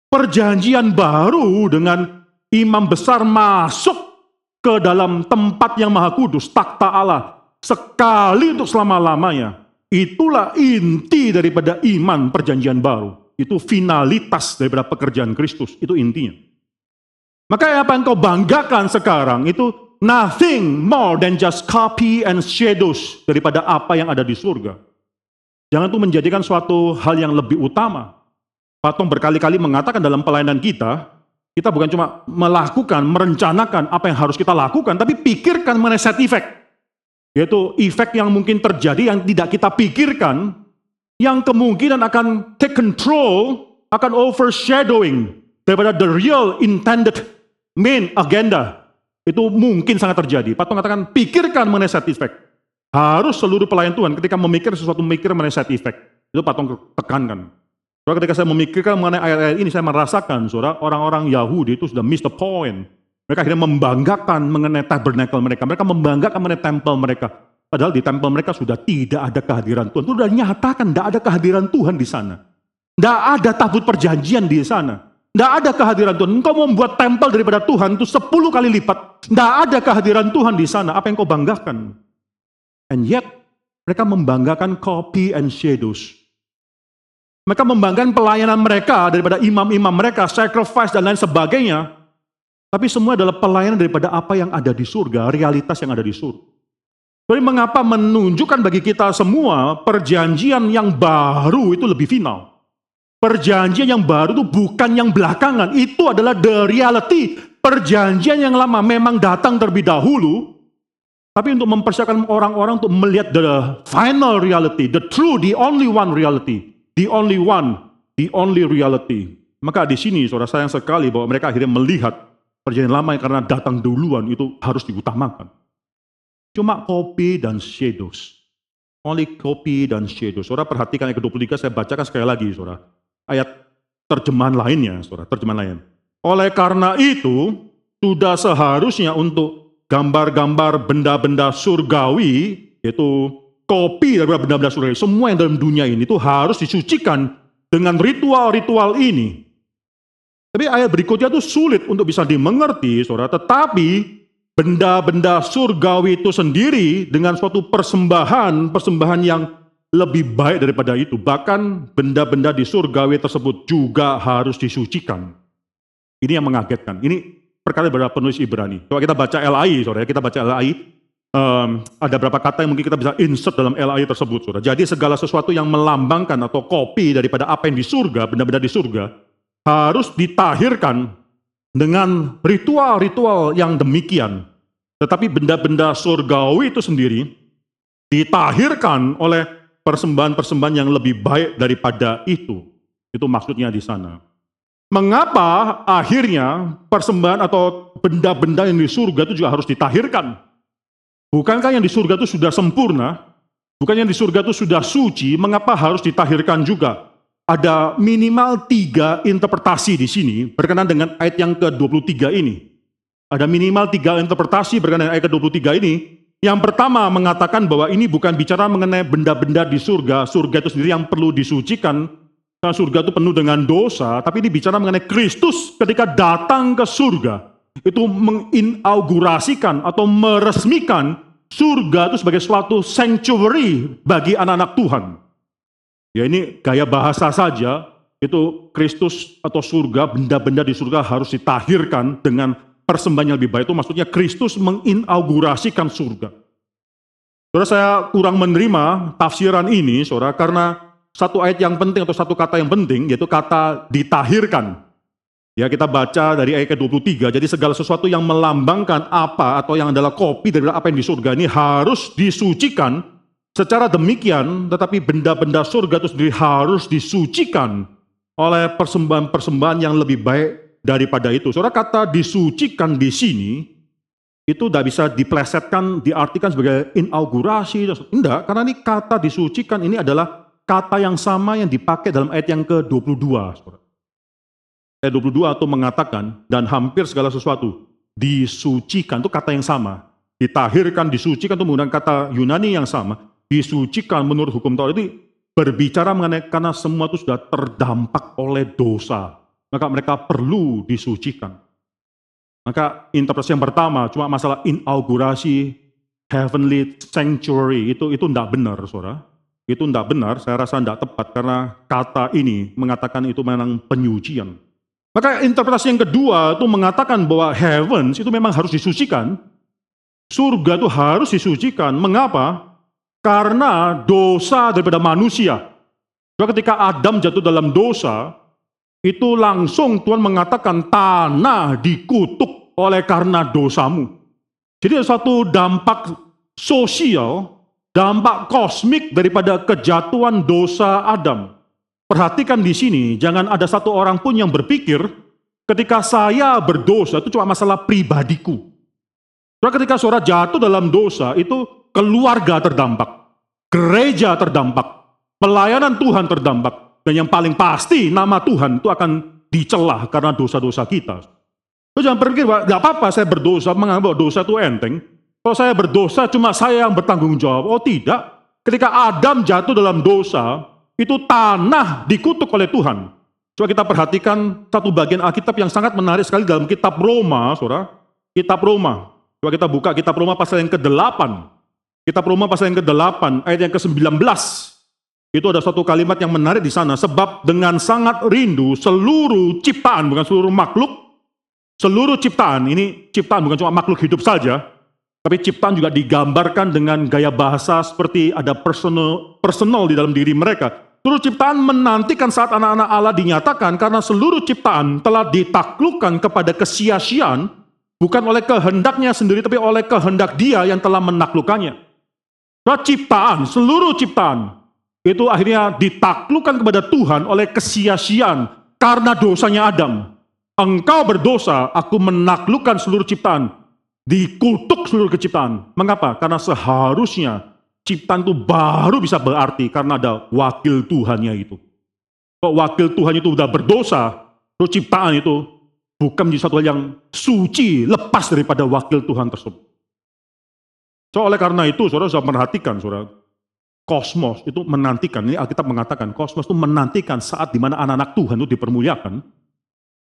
S1: Perjanjian baru dengan imam besar masuk ke dalam tempat yang maha kudus, takhta Allah, sekali untuk selama-lamanya. Itulah inti daripada iman perjanjian baru. Itu finalitas daripada pekerjaan Kristus, itu intinya. Maka apa yang kau banggakan sekarang itu nothing more than just copy and shadows daripada apa yang ada di surga. Jangan itu menjadikan suatu hal yang lebih utama. Patong berkali-kali mengatakan dalam pelayanan kita, kita bukan cuma melakukan, merencanakan apa yang harus kita lakukan, tapi pikirkan mengenai set effect. Yaitu efek yang mungkin terjadi yang tidak kita pikirkan, yang kemungkinan akan take control, akan overshadowing daripada the real intended main agenda. Itu mungkin sangat terjadi. Patong mengatakan, pikirkan mengenai set effect. Harus seluruh pelayan Tuhan ketika memikir sesuatu memikir mengenai side effect. Itu patong tekankan. Soalnya ketika saya memikirkan mengenai ayat-ayat ini, saya merasakan, saudara, orang-orang Yahudi itu sudah miss the point. Mereka akhirnya membanggakan mengenai tabernacle mereka. Mereka membanggakan mengenai temple mereka. Padahal di temple mereka sudah tidak ada kehadiran Tuhan. Itu sudah nyatakan tidak ada kehadiran Tuhan di sana. Tidak ada tabut perjanjian di sana. Tidak ada kehadiran Tuhan. Engkau membuat tempel daripada Tuhan itu sepuluh kali lipat. Tidak ada kehadiran Tuhan di sana. Apa yang kau banggakan? And yet, mereka membanggakan copy and shadows. Mereka membanggakan pelayanan mereka daripada imam-imam mereka, sacrifice dan lain sebagainya. Tapi semua adalah pelayanan daripada apa yang ada di surga, realitas yang ada di surga. Jadi mengapa menunjukkan bagi kita semua perjanjian yang baru itu lebih final. Perjanjian yang baru itu bukan yang belakangan, itu adalah the reality. Perjanjian yang lama memang datang terlebih dahulu, tapi untuk mempersiapkan orang-orang untuk melihat the final reality, the true, the only one reality, the only one, the only reality. Maka di sini saudara sayang sekali bahwa mereka akhirnya melihat perjanjian lama yang karena datang duluan itu harus diutamakan. Cuma copy dan shadows. Only copy dan shadows. Saudara perhatikan ayat ke-23 saya bacakan sekali lagi saudara. Ayat terjemahan lainnya saudara, terjemahan lain. Oleh karena itu sudah seharusnya untuk gambar-gambar benda-benda surgawi, yaitu kopi dari benda-benda surgawi, semua yang dalam dunia ini itu harus disucikan dengan ritual-ritual ini. Tapi ayat berikutnya itu sulit untuk bisa dimengerti, saudara. Tetapi benda-benda surgawi itu sendiri dengan suatu persembahan, persembahan yang lebih baik daripada itu. Bahkan benda-benda di surgawi tersebut juga harus disucikan. Ini yang mengagetkan. Ini perkara beberapa penulis Ibrani. Kalau kita baca LAI, saudara, kita baca LAI, um, ada beberapa kata yang mungkin kita bisa insert dalam LAI tersebut, saudara. Jadi segala sesuatu yang melambangkan atau kopi daripada apa yang di surga, benda-benda di surga, harus ditahirkan dengan ritual-ritual yang demikian. Tetapi benda-benda surgawi itu sendiri ditahirkan oleh persembahan-persembahan yang lebih baik daripada itu. Itu maksudnya di sana. Mengapa akhirnya persembahan atau benda-benda yang di surga itu juga harus ditahirkan? Bukankah yang di surga itu sudah sempurna? Bukan yang di surga itu sudah suci, mengapa harus ditahirkan juga? Ada minimal tiga interpretasi di sini berkenaan dengan ayat yang ke-23 ini. Ada minimal tiga interpretasi berkenaan dengan ayat ke-23 ini. Yang pertama mengatakan bahwa ini bukan bicara mengenai benda-benda di surga, surga itu sendiri yang perlu disucikan, karena surga itu penuh dengan dosa, tapi ini bicara mengenai Kristus ketika datang ke surga, itu menginaugurasikan atau meresmikan surga itu sebagai suatu sanctuary bagi anak-anak Tuhan. Ya ini gaya bahasa saja, itu Kristus atau surga, benda-benda di surga harus ditahirkan dengan persembahan yang lebih baik itu maksudnya Kristus menginaugurasikan surga. Saudara saya kurang menerima tafsiran ini, saudara, karena satu ayat yang penting atau satu kata yang penting, yaitu kata ditahirkan. Ya kita baca dari ayat ke-23, jadi segala sesuatu yang melambangkan apa atau yang adalah kopi dari apa yang di surga ini harus disucikan secara demikian, tetapi benda-benda surga itu sendiri harus disucikan oleh persembahan-persembahan yang lebih baik daripada itu. Saudara kata disucikan di sini itu tidak bisa diplesetkan, diartikan sebagai inaugurasi. Tidak, karena ini kata disucikan ini adalah kata yang sama yang dipakai dalam ayat yang ke-22. Ayat 22 itu mengatakan, dan hampir segala sesuatu disucikan, itu kata yang sama. Ditahirkan, disucikan itu menggunakan kata Yunani yang sama. Disucikan menurut hukum Taurat itu berbicara mengenai karena semua itu sudah terdampak oleh dosa maka mereka perlu disucikan. Maka interpretasi yang pertama cuma masalah inaugurasi heavenly sanctuary itu itu tidak benar, saudara. Itu tidak benar, saya rasa tidak tepat karena kata ini mengatakan itu memang penyucian. Maka interpretasi yang kedua itu mengatakan bahwa heavens itu memang harus disucikan. Surga itu harus disucikan. Mengapa? Karena dosa daripada manusia. Ketika Adam jatuh dalam dosa, itu langsung Tuhan mengatakan tanah dikutuk oleh karena dosamu. Jadi ada suatu dampak sosial, dampak kosmik daripada kejatuhan dosa Adam. Perhatikan di sini, jangan ada satu orang pun yang berpikir ketika saya berdosa itu cuma masalah pribadiku. Karena ketika saudara jatuh dalam dosa itu keluarga terdampak, gereja terdampak, pelayanan Tuhan terdampak. Dan yang paling pasti nama Tuhan itu akan dicelah karena dosa-dosa kita. Lo jangan berpikir, gak apa-apa saya berdosa, menganggap dosa itu enteng. Kalau saya berdosa cuma saya yang bertanggung jawab. Oh tidak. Ketika Adam jatuh dalam dosa, itu tanah dikutuk oleh Tuhan. Coba kita perhatikan satu bagian Alkitab yang sangat menarik sekali dalam kitab Roma, saudara. Kitab Roma. Coba kita buka kitab Roma pasal yang ke-8. Kitab Roma pasal yang ke-8, ayat yang ke-19. Itu ada satu kalimat yang menarik di sana. Sebab dengan sangat rindu seluruh ciptaan, bukan seluruh makhluk, seluruh ciptaan, ini ciptaan bukan cuma makhluk hidup saja, tapi ciptaan juga digambarkan dengan gaya bahasa seperti ada personal, personal di dalam diri mereka. Seluruh ciptaan menantikan saat anak-anak Allah dinyatakan karena seluruh ciptaan telah ditaklukkan kepada kesia-siaan bukan oleh kehendaknya sendiri tapi oleh kehendak dia yang telah menaklukkannya. Ciptaan, seluruh ciptaan itu akhirnya ditaklukkan kepada Tuhan oleh kesia-siaan karena dosanya Adam. Engkau berdosa, aku menaklukkan seluruh ciptaan. Dikutuk seluruh keciptaan. Mengapa? Karena seharusnya ciptaan itu baru bisa berarti karena ada wakil Tuhannya itu. Kalau wakil Tuhan itu sudah berdosa, terus ciptaan itu bukan menjadi satu hal yang suci, lepas daripada wakil Tuhan tersebut. So, oleh karena itu, saudara sudah perhatikan, saudara, kosmos itu menantikan, ini Alkitab mengatakan, kosmos itu menantikan saat di mana anak-anak Tuhan itu dipermuliakan,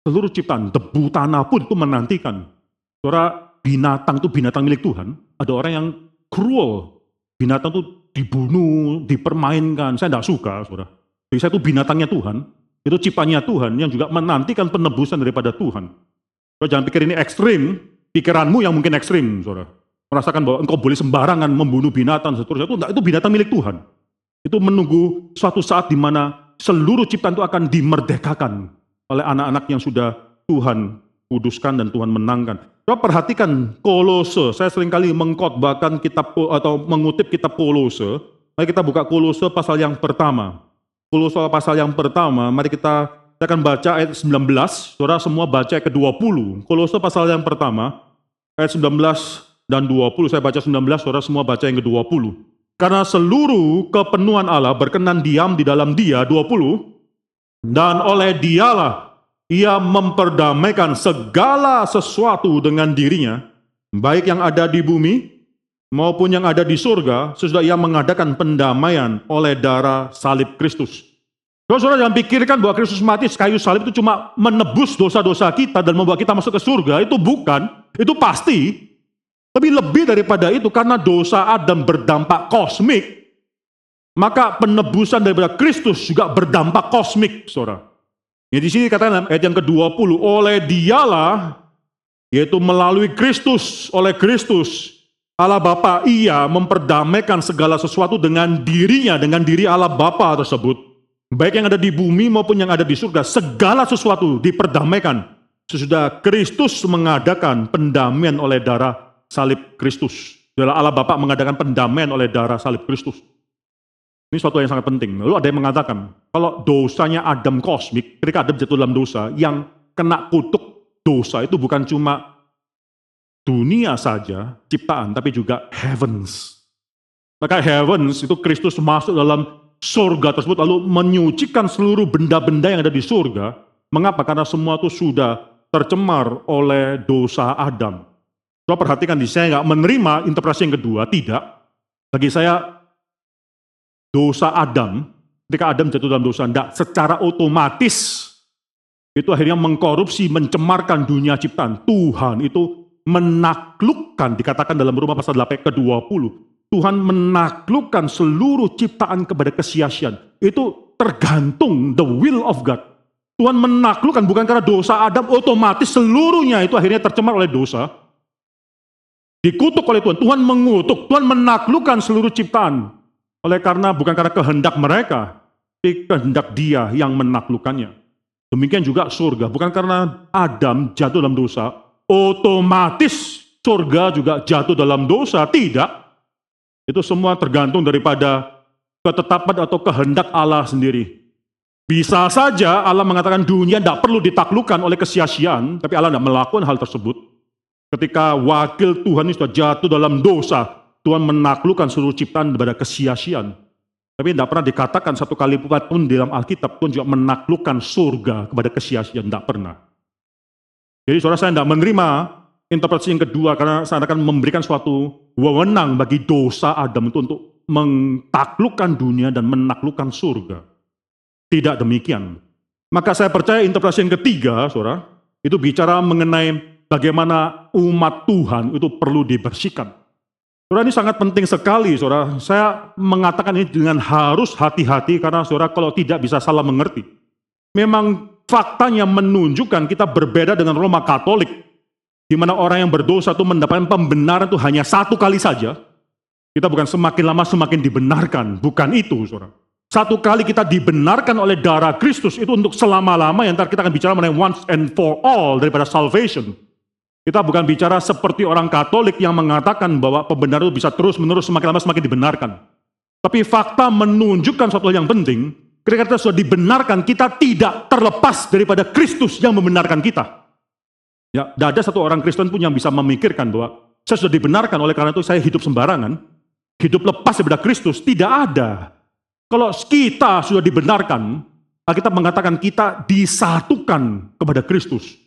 S1: seluruh ciptaan, debu tanah pun itu menantikan. Saudara, binatang itu binatang milik Tuhan, ada orang yang cruel, binatang itu dibunuh, dipermainkan, saya tidak suka, saudara. Jadi saya itu binatangnya Tuhan, itu ciptanya Tuhan yang juga menantikan penebusan daripada Tuhan. Jangan pikir ini ekstrim, pikiranmu yang mungkin ekstrim, saudara merasakan bahwa engkau boleh sembarangan membunuh binatang seterusnya itu itu binatang milik Tuhan. Itu menunggu suatu saat di mana seluruh ciptaan itu akan dimerdekakan oleh anak-anak yang sudah Tuhan kuduskan dan Tuhan menangkan. Coba perhatikan Kolose. Saya sering kali mengkhotbahkan kitab atau mengutip kitab Kolose. Mari kita buka Kolose pasal yang pertama. Kolose pasal yang pertama, mari kita Saya akan baca ayat 19, saudara semua baca ayat ke-20. Kolose pasal yang pertama, ayat 19 dan 20. Saya baca 19, saudara semua baca yang ke-20. Karena seluruh kepenuhan Allah berkenan diam di dalam dia, 20. Dan oleh dialah ia memperdamaikan segala sesuatu dengan dirinya, baik yang ada di bumi maupun yang ada di surga, sesudah ia mengadakan pendamaian oleh darah salib Kristus. Saudara jangan pikirkan bahwa Kristus mati kayu salib itu cuma menebus dosa-dosa kita dan membawa kita masuk ke surga. Itu bukan, itu pasti. Tapi lebih daripada itu karena dosa Adam berdampak kosmik, maka penebusan daripada Kristus juga berdampak kosmik, saudara. Ya, di sini katakan ayat yang ke-20, oleh dialah, yaitu melalui Kristus, oleh Kristus, Allah Bapa ia memperdamaikan segala sesuatu dengan dirinya, dengan diri Allah Bapa tersebut. Baik yang ada di bumi maupun yang ada di surga, segala sesuatu diperdamaikan. Sesudah Kristus mengadakan pendamaian oleh darah salib Kristus. Adalah Allah Bapa mengadakan pendamaian oleh darah salib Kristus. Ini suatu yang sangat penting. Lalu ada yang mengatakan, kalau dosanya Adam kosmik, ketika Adam jatuh dalam dosa, yang kena kutuk dosa itu bukan cuma dunia saja, ciptaan, tapi juga heavens. Maka heavens itu Kristus masuk dalam surga tersebut, lalu menyucikan seluruh benda-benda yang ada di surga. Mengapa? Karena semua itu sudah tercemar oleh dosa Adam. Coba perhatikan di saya nggak menerima interpretasi yang kedua, tidak. Bagi saya dosa Adam, ketika Adam jatuh dalam dosa, tidak secara otomatis itu akhirnya mengkorupsi, mencemarkan dunia ciptaan. Tuhan itu menaklukkan, dikatakan dalam rumah pasal 8 ke-20. Tuhan menaklukkan seluruh ciptaan kepada kesia-siaan. Itu tergantung the will of God. Tuhan menaklukkan bukan karena dosa Adam, otomatis seluruhnya itu akhirnya tercemar oleh dosa. Dikutuk oleh Tuhan. Tuhan mengutuk, Tuhan menaklukkan seluruh ciptaan. Oleh karena bukan karena kehendak mereka, tapi kehendak dia yang menaklukkannya. Demikian juga surga, bukan karena Adam jatuh dalam dosa, otomatis surga juga jatuh dalam dosa. Tidak. Itu semua tergantung daripada ketetapan atau kehendak Allah sendiri. Bisa saja Allah mengatakan dunia tidak perlu ditaklukkan oleh kesia-siaan, tapi Allah tidak melakukan hal tersebut. Ketika wakil Tuhan ini sudah jatuh dalam dosa, Tuhan menaklukkan seluruh ciptaan kepada kesia-siaan. Tapi tidak pernah dikatakan satu kali pun dalam Alkitab, Tuhan juga menaklukkan surga kepada kesia-siaan. Tidak pernah. Jadi saudara saya tidak menerima interpretasi yang kedua karena saya akan memberikan suatu wewenang bagi dosa Adam itu untuk mentaklukkan dunia dan menaklukkan surga. Tidak demikian. Maka saya percaya interpretasi yang ketiga, saudara, itu bicara mengenai bagaimana umat Tuhan itu perlu dibersihkan. Saudara ini sangat penting sekali, saudara. Saya mengatakan ini dengan harus hati-hati karena saudara kalau tidak bisa salah mengerti. Memang faktanya menunjukkan kita berbeda dengan Roma Katolik, di mana orang yang berdosa itu mendapatkan pembenaran itu hanya satu kali saja. Kita bukan semakin lama semakin dibenarkan, bukan itu, saudara. Satu kali kita dibenarkan oleh darah Kristus itu untuk selama-lama, yang kita akan bicara mengenai once and for all daripada salvation. Kita bukan bicara seperti orang Katolik yang mengatakan bahwa pembenaran itu bisa terus-menerus semakin lama semakin dibenarkan. Tapi fakta menunjukkan suatu hal yang penting, ketika kita sudah dibenarkan, kita tidak terlepas daripada Kristus yang membenarkan kita. Ya, tidak ada satu orang Kristen pun yang bisa memikirkan bahwa saya sudah dibenarkan oleh karena itu saya hidup sembarangan, hidup lepas daripada Kristus. Tidak ada. Kalau kita sudah dibenarkan, kita mengatakan kita disatukan kepada Kristus.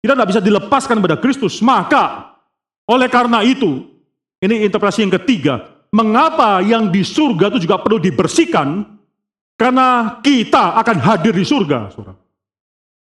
S1: Kita tidak bisa dilepaskan pada Kristus. Maka, oleh karena itu, ini interpretasi yang ketiga. Mengapa yang di surga itu juga perlu dibersihkan? Karena kita akan hadir di surga.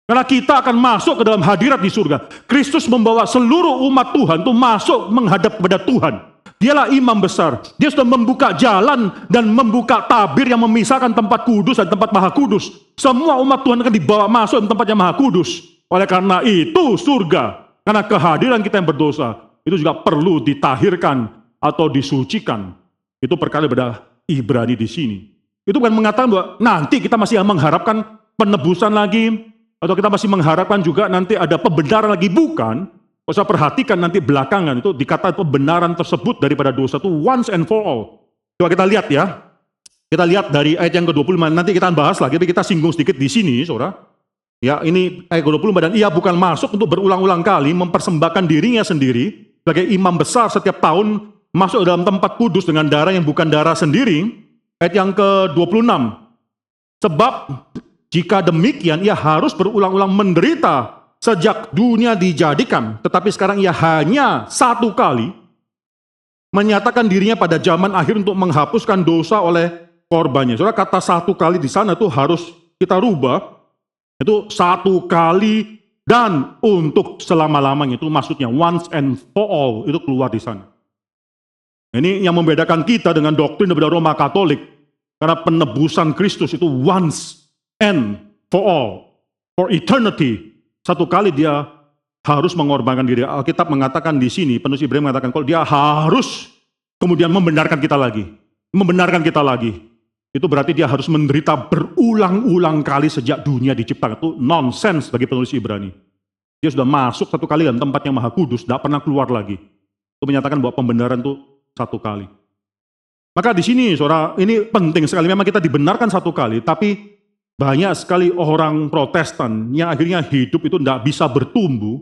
S1: Karena kita akan masuk ke dalam hadirat di surga. Kristus membawa seluruh umat Tuhan itu masuk menghadap kepada Tuhan. Dialah imam besar. Dia sudah membuka jalan dan membuka tabir yang memisahkan tempat kudus dan tempat maha kudus. Semua umat Tuhan akan dibawa masuk ke tempat yang maha kudus. Oleh karena itu surga, karena kehadiran kita yang berdosa, itu juga perlu ditahirkan atau disucikan. Itu perkara pada Ibrani di sini. Itu bukan mengatakan bahwa nanti kita masih mengharapkan penebusan lagi, atau kita masih mengharapkan juga nanti ada pembenaran lagi. Bukan. Usah perhatikan nanti belakangan itu dikatakan pembenaran tersebut daripada dosa itu once and for all. Coba kita lihat ya. Kita lihat dari ayat yang ke-25, nanti kita bahas lagi, tapi kita singgung sedikit di sini, saudara. Ya, ini ayat 24 dan ia bukan masuk untuk berulang-ulang kali mempersembahkan dirinya sendiri sebagai imam besar setiap tahun masuk dalam tempat kudus dengan darah yang bukan darah sendiri. Ayat yang ke-26. Sebab jika demikian ia harus berulang-ulang menderita sejak dunia dijadikan, tetapi sekarang ia hanya satu kali menyatakan dirinya pada zaman akhir untuk menghapuskan dosa oleh korbannya. Saudara kata satu kali di sana itu harus kita rubah itu satu kali dan untuk selama-lamanya itu maksudnya once and for all itu keluar di sana. Ini yang membedakan kita dengan doktrin daripada Roma Katolik. Karena penebusan Kristus itu once and for all. For eternity. Satu kali dia harus mengorbankan diri. Alkitab mengatakan di sini, penulis Ibrahim mengatakan kalau dia harus kemudian membenarkan kita lagi. Membenarkan kita lagi itu berarti dia harus menderita berulang-ulang kali sejak dunia diciptakan. Itu nonsense bagi penulis Ibrani. Dia sudah masuk satu kali dalam tempat yang maha kudus, tidak pernah keluar lagi. Itu menyatakan bahwa pembenaran itu satu kali. Maka di sini, saudara, ini penting sekali. Memang kita dibenarkan satu kali, tapi banyak sekali orang protestan yang akhirnya hidup itu tidak bisa bertumbuh,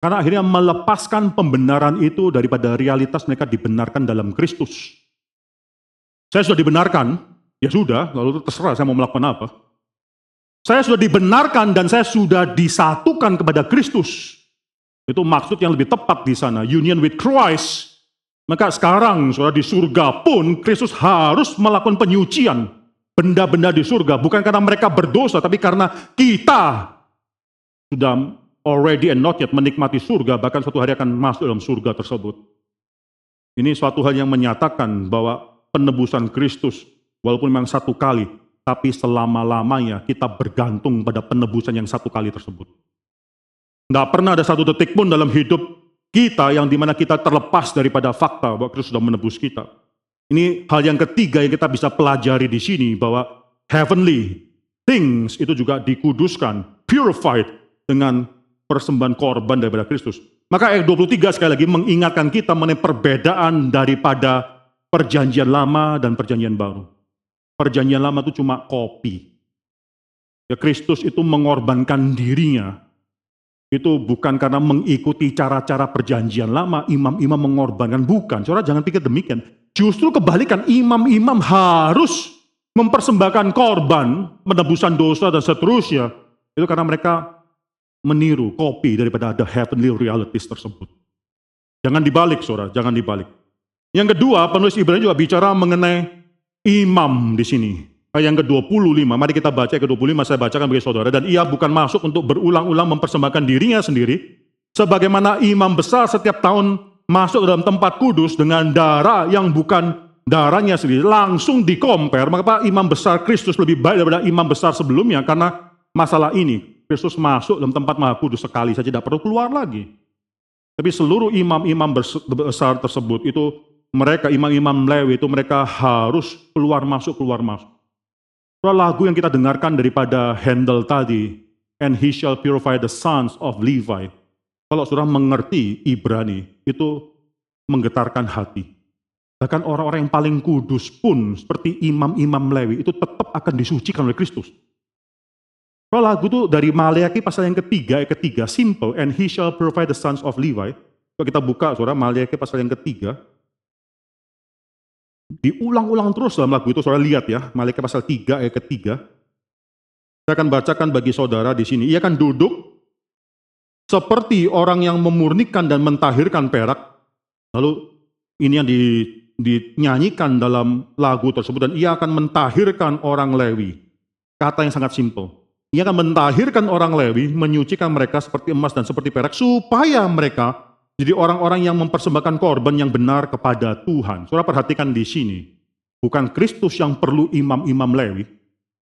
S1: karena akhirnya melepaskan pembenaran itu daripada realitas mereka dibenarkan dalam Kristus. Saya sudah dibenarkan, Ya sudah, lalu terserah saya mau melakukan apa. Saya sudah dibenarkan dan saya sudah disatukan kepada Kristus. Itu maksud yang lebih tepat di sana, union with Christ. Maka sekarang, saudara di surga pun Kristus harus melakukan penyucian benda-benda di surga, bukan karena mereka berdosa, tapi karena kita sudah already and not yet menikmati surga, bahkan suatu hari akan masuk dalam surga tersebut. Ini suatu hal yang menyatakan bahwa penebusan Kristus Walaupun memang satu kali, tapi selama-lamanya kita bergantung pada penebusan yang satu kali tersebut. Tidak pernah ada satu detik pun dalam hidup kita yang di mana kita terlepas daripada fakta bahwa Kristus sudah menebus kita. Ini hal yang ketiga yang kita bisa pelajari di sini bahwa heavenly things itu juga dikuduskan, purified dengan persembahan korban daripada Kristus. Maka ayat 23 sekali lagi mengingatkan kita mengenai perbedaan daripada perjanjian lama dan perjanjian baru. Perjanjian lama itu cuma kopi. Ya Kristus itu mengorbankan dirinya. Itu bukan karena mengikuti cara-cara perjanjian lama, imam-imam mengorbankan. Bukan, saudara jangan pikir demikian. Justru kebalikan, imam-imam harus mempersembahkan korban, menebusan dosa dan seterusnya. Itu karena mereka meniru kopi daripada ada heavenly realities tersebut. Jangan dibalik, saudara, jangan dibalik. Yang kedua, penulis Ibrani juga bicara mengenai imam di sini. Ayat yang ke-25, mari kita baca yang ke-25 saya bacakan bagi saudara. Dan ia bukan masuk untuk berulang-ulang mempersembahkan dirinya sendiri, sebagaimana imam besar setiap tahun masuk dalam tempat kudus dengan darah yang bukan darahnya sendiri. Langsung dikompar, maka imam besar Kristus lebih baik daripada imam besar sebelumnya, karena masalah ini, Kristus masuk dalam tempat maha kudus sekali saja, tidak perlu keluar lagi. Tapi seluruh imam-imam besar tersebut itu mereka imam-imam Lewi itu mereka harus keluar masuk keluar masuk. Soal lagu yang kita dengarkan daripada Handel tadi, and he shall purify the sons of Levi. Kalau sudah mengerti Ibrani, itu menggetarkan hati. Bahkan orang-orang yang paling kudus pun, seperti imam-imam Lewi, itu tetap akan disucikan oleh Kristus. Kalau lagu itu dari Maleaki pasal yang ketiga, yang ketiga, simple, and he shall purify the sons of Levi. Kalau kita buka, saudara, Maleaki pasal yang ketiga, Diulang-ulang terus dalam lagu itu, saudara lihat ya, Malaikat pasal 3 ayat ketiga. Saya akan bacakan bagi saudara di sini. Ia akan duduk seperti orang yang memurnikan dan mentahirkan perak. Lalu ini yang di, dinyanyikan dalam lagu tersebut. Dan ia akan mentahirkan orang Lewi. Kata yang sangat simpel. Ia akan mentahirkan orang Lewi, menyucikan mereka seperti emas dan seperti perak, supaya mereka jadi orang-orang yang mempersembahkan korban yang benar kepada Tuhan. Saudara perhatikan di sini. Bukan Kristus yang perlu imam-imam Lewi.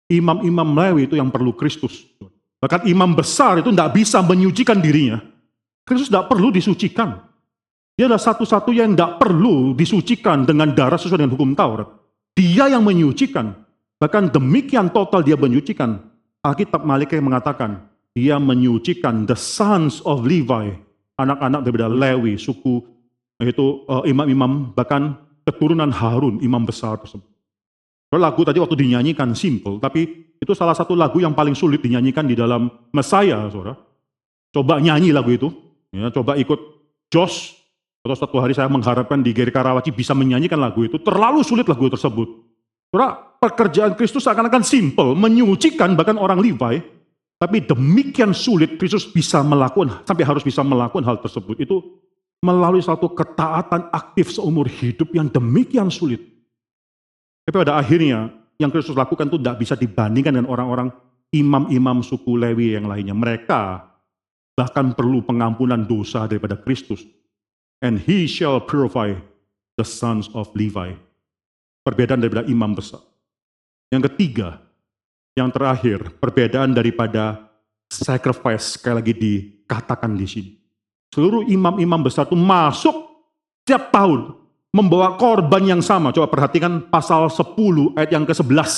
S1: Imam-imam Lewi itu yang perlu Kristus. Bahkan imam besar itu tidak bisa menyucikan dirinya. Kristus tidak perlu disucikan. Dia adalah satu-satu yang tidak perlu disucikan dengan darah sesuai dengan hukum Taurat. Dia yang menyucikan. Bahkan demikian total dia menyucikan. Alkitab Malaikat mengatakan, dia menyucikan the sons of Levi anak-anak daripada Lewi, suku itu uh, imam-imam bahkan keturunan Harun, imam besar tersebut. Lagu tadi waktu dinyanyikan simple, tapi itu salah satu lagu yang paling sulit dinyanyikan di dalam Mesaya, saudara. Coba nyanyi lagu itu, ya, coba ikut Jos, atau suatu hari saya mengharapkan di Geri Karawaci bisa menyanyikan lagu itu, terlalu sulit lagu tersebut. Saudara, pekerjaan Kristus seakan-akan simple, menyucikan bahkan orang Levi, tapi demikian sulit Kristus bisa melakukan, sampai harus bisa melakukan hal tersebut. Itu melalui satu ketaatan aktif seumur hidup yang demikian sulit. Tapi pada akhirnya, yang Kristus lakukan itu tidak bisa dibandingkan dengan orang-orang imam-imam suku Lewi yang lainnya. Mereka bahkan perlu pengampunan dosa daripada Kristus. And he shall purify the sons of Levi. Perbedaan daripada imam besar. Yang ketiga, yang terakhir, perbedaan daripada sacrifice, sekali lagi dikatakan di sini. Seluruh imam-imam besar itu masuk setiap tahun membawa korban yang sama. Coba perhatikan pasal 10 ayat yang ke-11.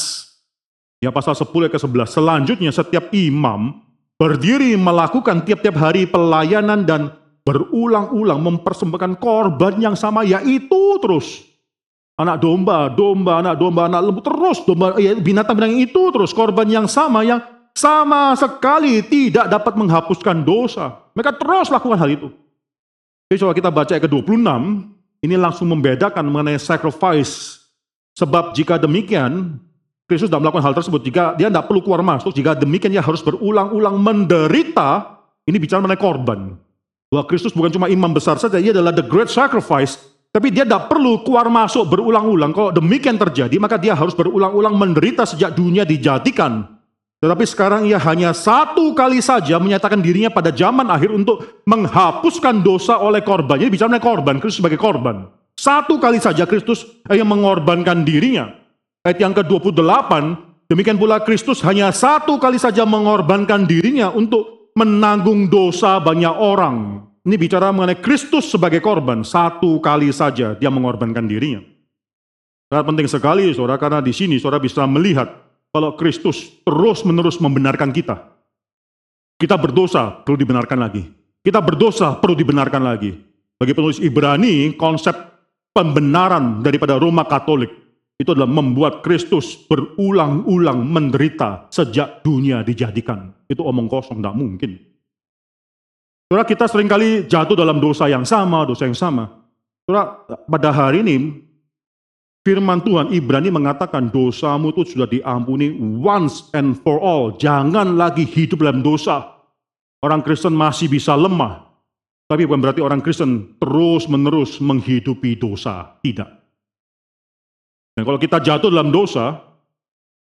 S1: Ya pasal 10 ayat ke-11. Selanjutnya setiap imam berdiri melakukan tiap-tiap hari pelayanan dan berulang-ulang mempersembahkan korban yang sama yaitu terus anak domba, domba, anak domba, anak lembu terus domba ya, binatang-binatang itu terus korban yang sama yang sama sekali tidak dapat menghapuskan dosa. Mereka terus lakukan hal itu. Jadi coba kita baca ayat ke-26, ini langsung membedakan mengenai sacrifice. Sebab jika demikian, Kristus tidak melakukan hal tersebut. Jika dia tidak perlu keluar masuk, jika demikian dia harus berulang-ulang menderita, ini bicara mengenai korban. Bahwa Kristus bukan cuma imam besar saja, ia adalah the great sacrifice. Tapi dia tidak perlu keluar masuk berulang-ulang. Kalau demikian terjadi, maka dia harus berulang-ulang menderita sejak dunia dijadikan. Tetapi sekarang ia hanya satu kali saja menyatakan dirinya pada zaman akhir untuk menghapuskan dosa oleh korban. Jadi bicara korban, Kristus sebagai korban. Satu kali saja Kristus yang mengorbankan dirinya. Ayat yang ke-28, demikian pula Kristus hanya satu kali saja mengorbankan dirinya untuk menanggung dosa banyak orang. Ini bicara mengenai Kristus sebagai korban. Satu kali saja dia mengorbankan dirinya. Sangat penting sekali saudara, karena di sini saudara bisa melihat kalau Kristus terus-menerus membenarkan kita. Kita berdosa, perlu dibenarkan lagi. Kita berdosa, perlu dibenarkan lagi. Bagi penulis Ibrani, konsep pembenaran daripada Roma Katolik itu adalah membuat Kristus berulang-ulang menderita sejak dunia dijadikan. Itu omong kosong, tidak mungkin. Saudara, kita sering kali jatuh dalam dosa yang sama, dosa yang sama. Saudara, pada hari ini Firman Tuhan Ibrani mengatakan dosamu itu sudah diampuni once and for all. Jangan lagi hidup dalam dosa. Orang Kristen masih bisa lemah. Tapi bukan berarti orang Kristen terus menerus menghidupi dosa. Tidak. Dan kalau kita jatuh dalam dosa,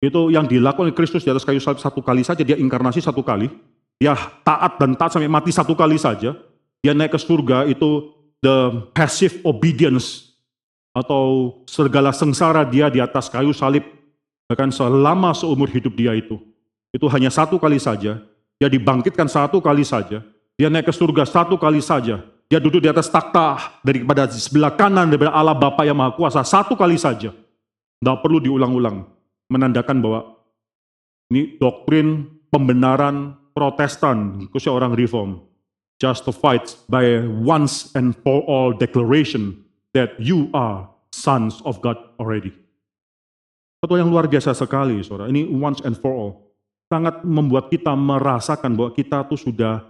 S1: itu yang dilakukan Kristus di atas kayu salib satu kali saja. Dia inkarnasi satu kali. Dia taat dan taat sampai mati satu kali saja. Dia naik ke surga itu the passive obedience atau segala sengsara dia di atas kayu salib, bahkan selama seumur hidup dia itu. Itu hanya satu kali saja, dia dibangkitkan satu kali saja, dia naik ke surga satu kali saja, dia duduk di atas takhta daripada sebelah kanan daripada Allah Bapa yang Maha Kuasa satu kali saja. Tidak perlu diulang-ulang, menandakan bahwa ini doktrin pembenaran protestan, khususnya orang reform, justified by once and for all declaration that you are sons of God already. Satu yang luar biasa sekali, saudara. Ini once and for all. Sangat membuat kita merasakan bahwa kita tuh sudah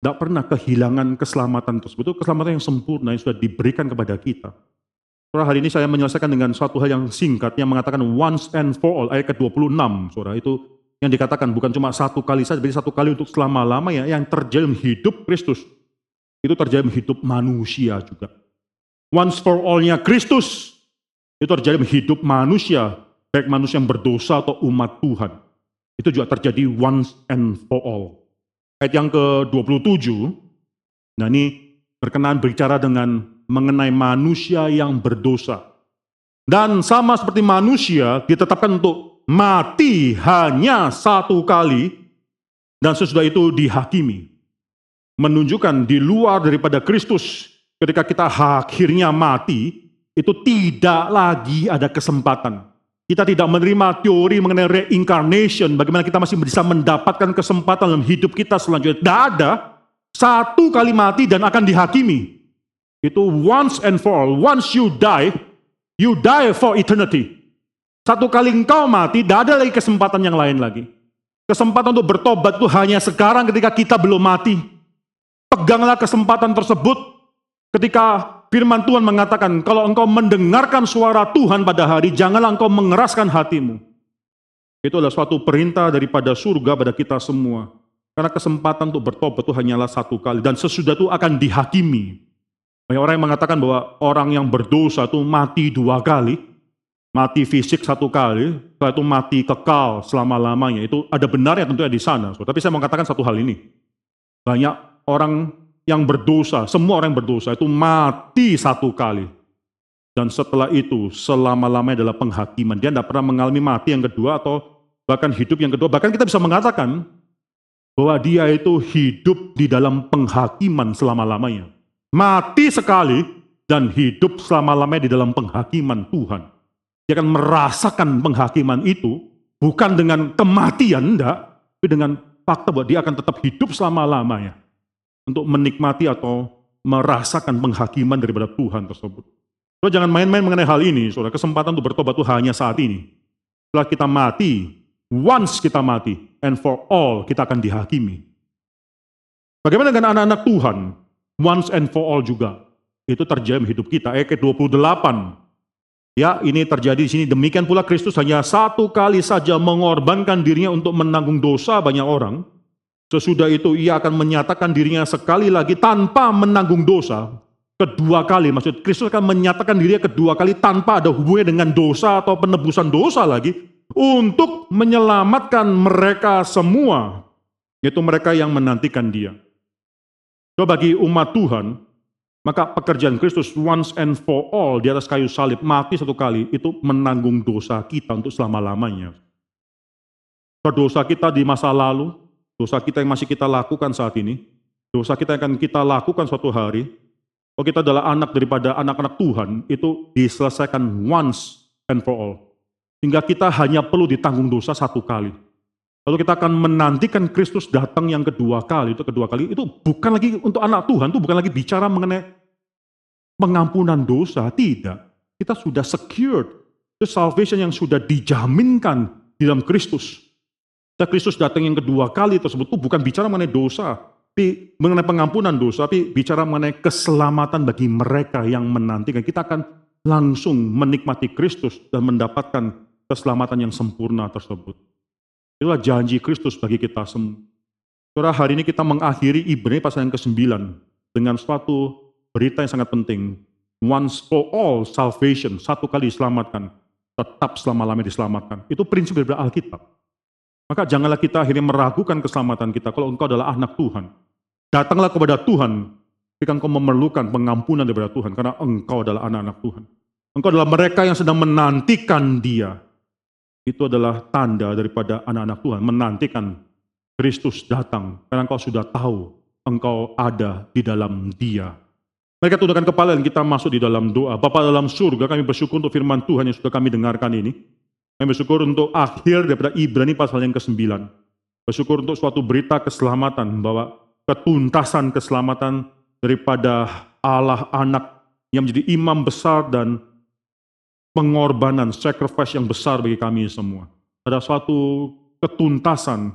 S1: tidak pernah kehilangan keselamatan tersebut. Itu keselamatan yang sempurna yang sudah diberikan kepada kita. Saudara, hari ini saya menyelesaikan dengan suatu hal yang singkat yang mengatakan once and for all, ayat ke-26, saudara. Itu yang dikatakan bukan cuma satu kali saja, tapi satu kali untuk selama-lamanya yang terjadi hidup Kristus. Itu terjadi hidup manusia juga once for all-nya Kristus itu terjadi hidup manusia, baik manusia yang berdosa atau umat Tuhan. Itu juga terjadi once and for all. Ayat yang ke-27, nah ini berkenaan berbicara dengan mengenai manusia yang berdosa. Dan sama seperti manusia ditetapkan untuk mati hanya satu kali dan sesudah itu dihakimi. Menunjukkan di luar daripada Kristus ketika kita akhirnya mati, itu tidak lagi ada kesempatan. Kita tidak menerima teori mengenai reincarnation, bagaimana kita masih bisa mendapatkan kesempatan dalam hidup kita selanjutnya. Tidak ada. Satu kali mati dan akan dihakimi. Itu once and for all. Once you die, you die for eternity. Satu kali engkau mati, tidak ada lagi kesempatan yang lain lagi. Kesempatan untuk bertobat itu hanya sekarang ketika kita belum mati. Peganglah kesempatan tersebut ketika firman Tuhan mengatakan, kalau engkau mendengarkan suara Tuhan pada hari, janganlah engkau mengeraskan hatimu. Itu adalah suatu perintah daripada surga pada kita semua. Karena kesempatan untuk bertobat itu hanyalah satu kali. Dan sesudah itu akan dihakimi. Banyak orang yang mengatakan bahwa orang yang berdosa itu mati dua kali mati fisik satu kali, setelah itu mati kekal selama-lamanya. Itu ada benarnya tentunya di sana. Tapi saya mau katakan satu hal ini. Banyak orang yang berdosa, semua orang yang berdosa itu mati satu kali. Dan setelah itu selama-lamanya adalah penghakiman. Dia tidak pernah mengalami mati yang kedua atau bahkan hidup yang kedua. Bahkan kita bisa mengatakan bahwa dia itu hidup di dalam penghakiman selama-lamanya. Mati sekali dan hidup selama-lamanya di dalam penghakiman Tuhan. Dia akan merasakan penghakiman itu bukan dengan kematian, enggak, tapi dengan fakta bahwa dia akan tetap hidup selama-lamanya untuk menikmati atau merasakan penghakiman daripada Tuhan tersebut. So, jangan main-main mengenai hal ini, saudara. Kesempatan untuk bertobat itu hanya saat ini. Setelah kita mati, once kita mati, and for all kita akan dihakimi. Bagaimana dengan anak-anak Tuhan? Once and for all juga. Itu terjadi di hidup kita. Ayat 28 Ya, ini terjadi di sini. Demikian pula Kristus hanya satu kali saja mengorbankan dirinya untuk menanggung dosa banyak orang. Sesudah itu ia akan menyatakan dirinya sekali lagi tanpa menanggung dosa. Kedua kali, maksud Kristus akan menyatakan dirinya kedua kali tanpa ada hubungannya dengan dosa atau penebusan dosa lagi. Untuk menyelamatkan mereka semua. Yaitu mereka yang menantikan dia. So bagi umat Tuhan, maka pekerjaan Kristus once and for all di atas kayu salib mati satu kali itu menanggung dosa kita untuk selama-lamanya. Dosa kita di masa lalu, dosa kita yang masih kita lakukan saat ini, dosa kita yang akan kita lakukan suatu hari, kalau kita adalah anak daripada anak-anak Tuhan, itu diselesaikan once and for all. Hingga kita hanya perlu ditanggung dosa satu kali. Lalu kita akan menantikan Kristus datang yang kedua kali, itu kedua kali, itu bukan lagi untuk anak Tuhan, itu bukan lagi bicara mengenai pengampunan dosa, tidak. Kita sudah secured, itu salvation yang sudah dijaminkan di dalam Kristus. Dan Kristus datang yang kedua kali tersebut itu bukan bicara mengenai dosa, tapi mengenai pengampunan dosa, tapi bicara mengenai keselamatan bagi mereka yang menantikan. Kita akan langsung menikmati Kristus dan mendapatkan keselamatan yang sempurna tersebut. Itulah janji Kristus bagi kita semua. Saudara, hari ini kita mengakhiri Ibrani pasal yang ke-9 dengan suatu berita yang sangat penting. Once for all salvation, satu kali diselamatkan, tetap selama-lamanya diselamatkan. Itu prinsip dari Alkitab. Maka janganlah kita akhirnya meragukan keselamatan kita kalau engkau adalah anak Tuhan. Datanglah kepada Tuhan ketika engkau memerlukan pengampunan daripada Tuhan karena engkau adalah anak-anak Tuhan. Engkau adalah mereka yang sedang menantikan dia itu adalah tanda daripada anak-anak Tuhan menantikan Kristus datang karena engkau sudah tahu engkau ada di dalam dia. Mereka tundukkan kepala dan kita masuk di dalam doa. Bapa dalam surga kami bersyukur untuk firman Tuhan yang sudah kami dengarkan ini. Kami bersyukur untuk akhir daripada Ibrani pasal yang ke-9. Bersyukur untuk suatu berita keselamatan bahwa ketuntasan keselamatan daripada Allah anak yang menjadi imam besar dan pengorbanan, sacrifice yang besar bagi kami semua. Ada suatu ketuntasan,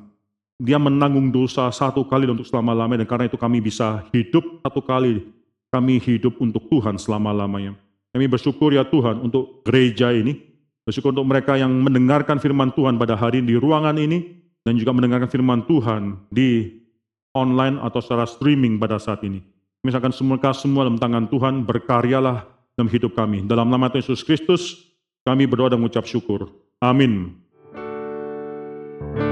S1: dia menanggung dosa satu kali untuk selama-lamanya, dan karena itu kami bisa hidup satu kali, kami hidup untuk Tuhan selama-lamanya. Kami bersyukur ya Tuhan untuk gereja ini, bersyukur untuk mereka yang mendengarkan firman Tuhan pada hari di ruangan ini, dan juga mendengarkan firman Tuhan di online atau secara streaming pada saat ini. Misalkan semua semua dalam tangan Tuhan, berkaryalah dalam hidup kami. Dalam nama Tuhan Yesus Kristus, kami berdoa dan mengucap syukur. Amin. thank you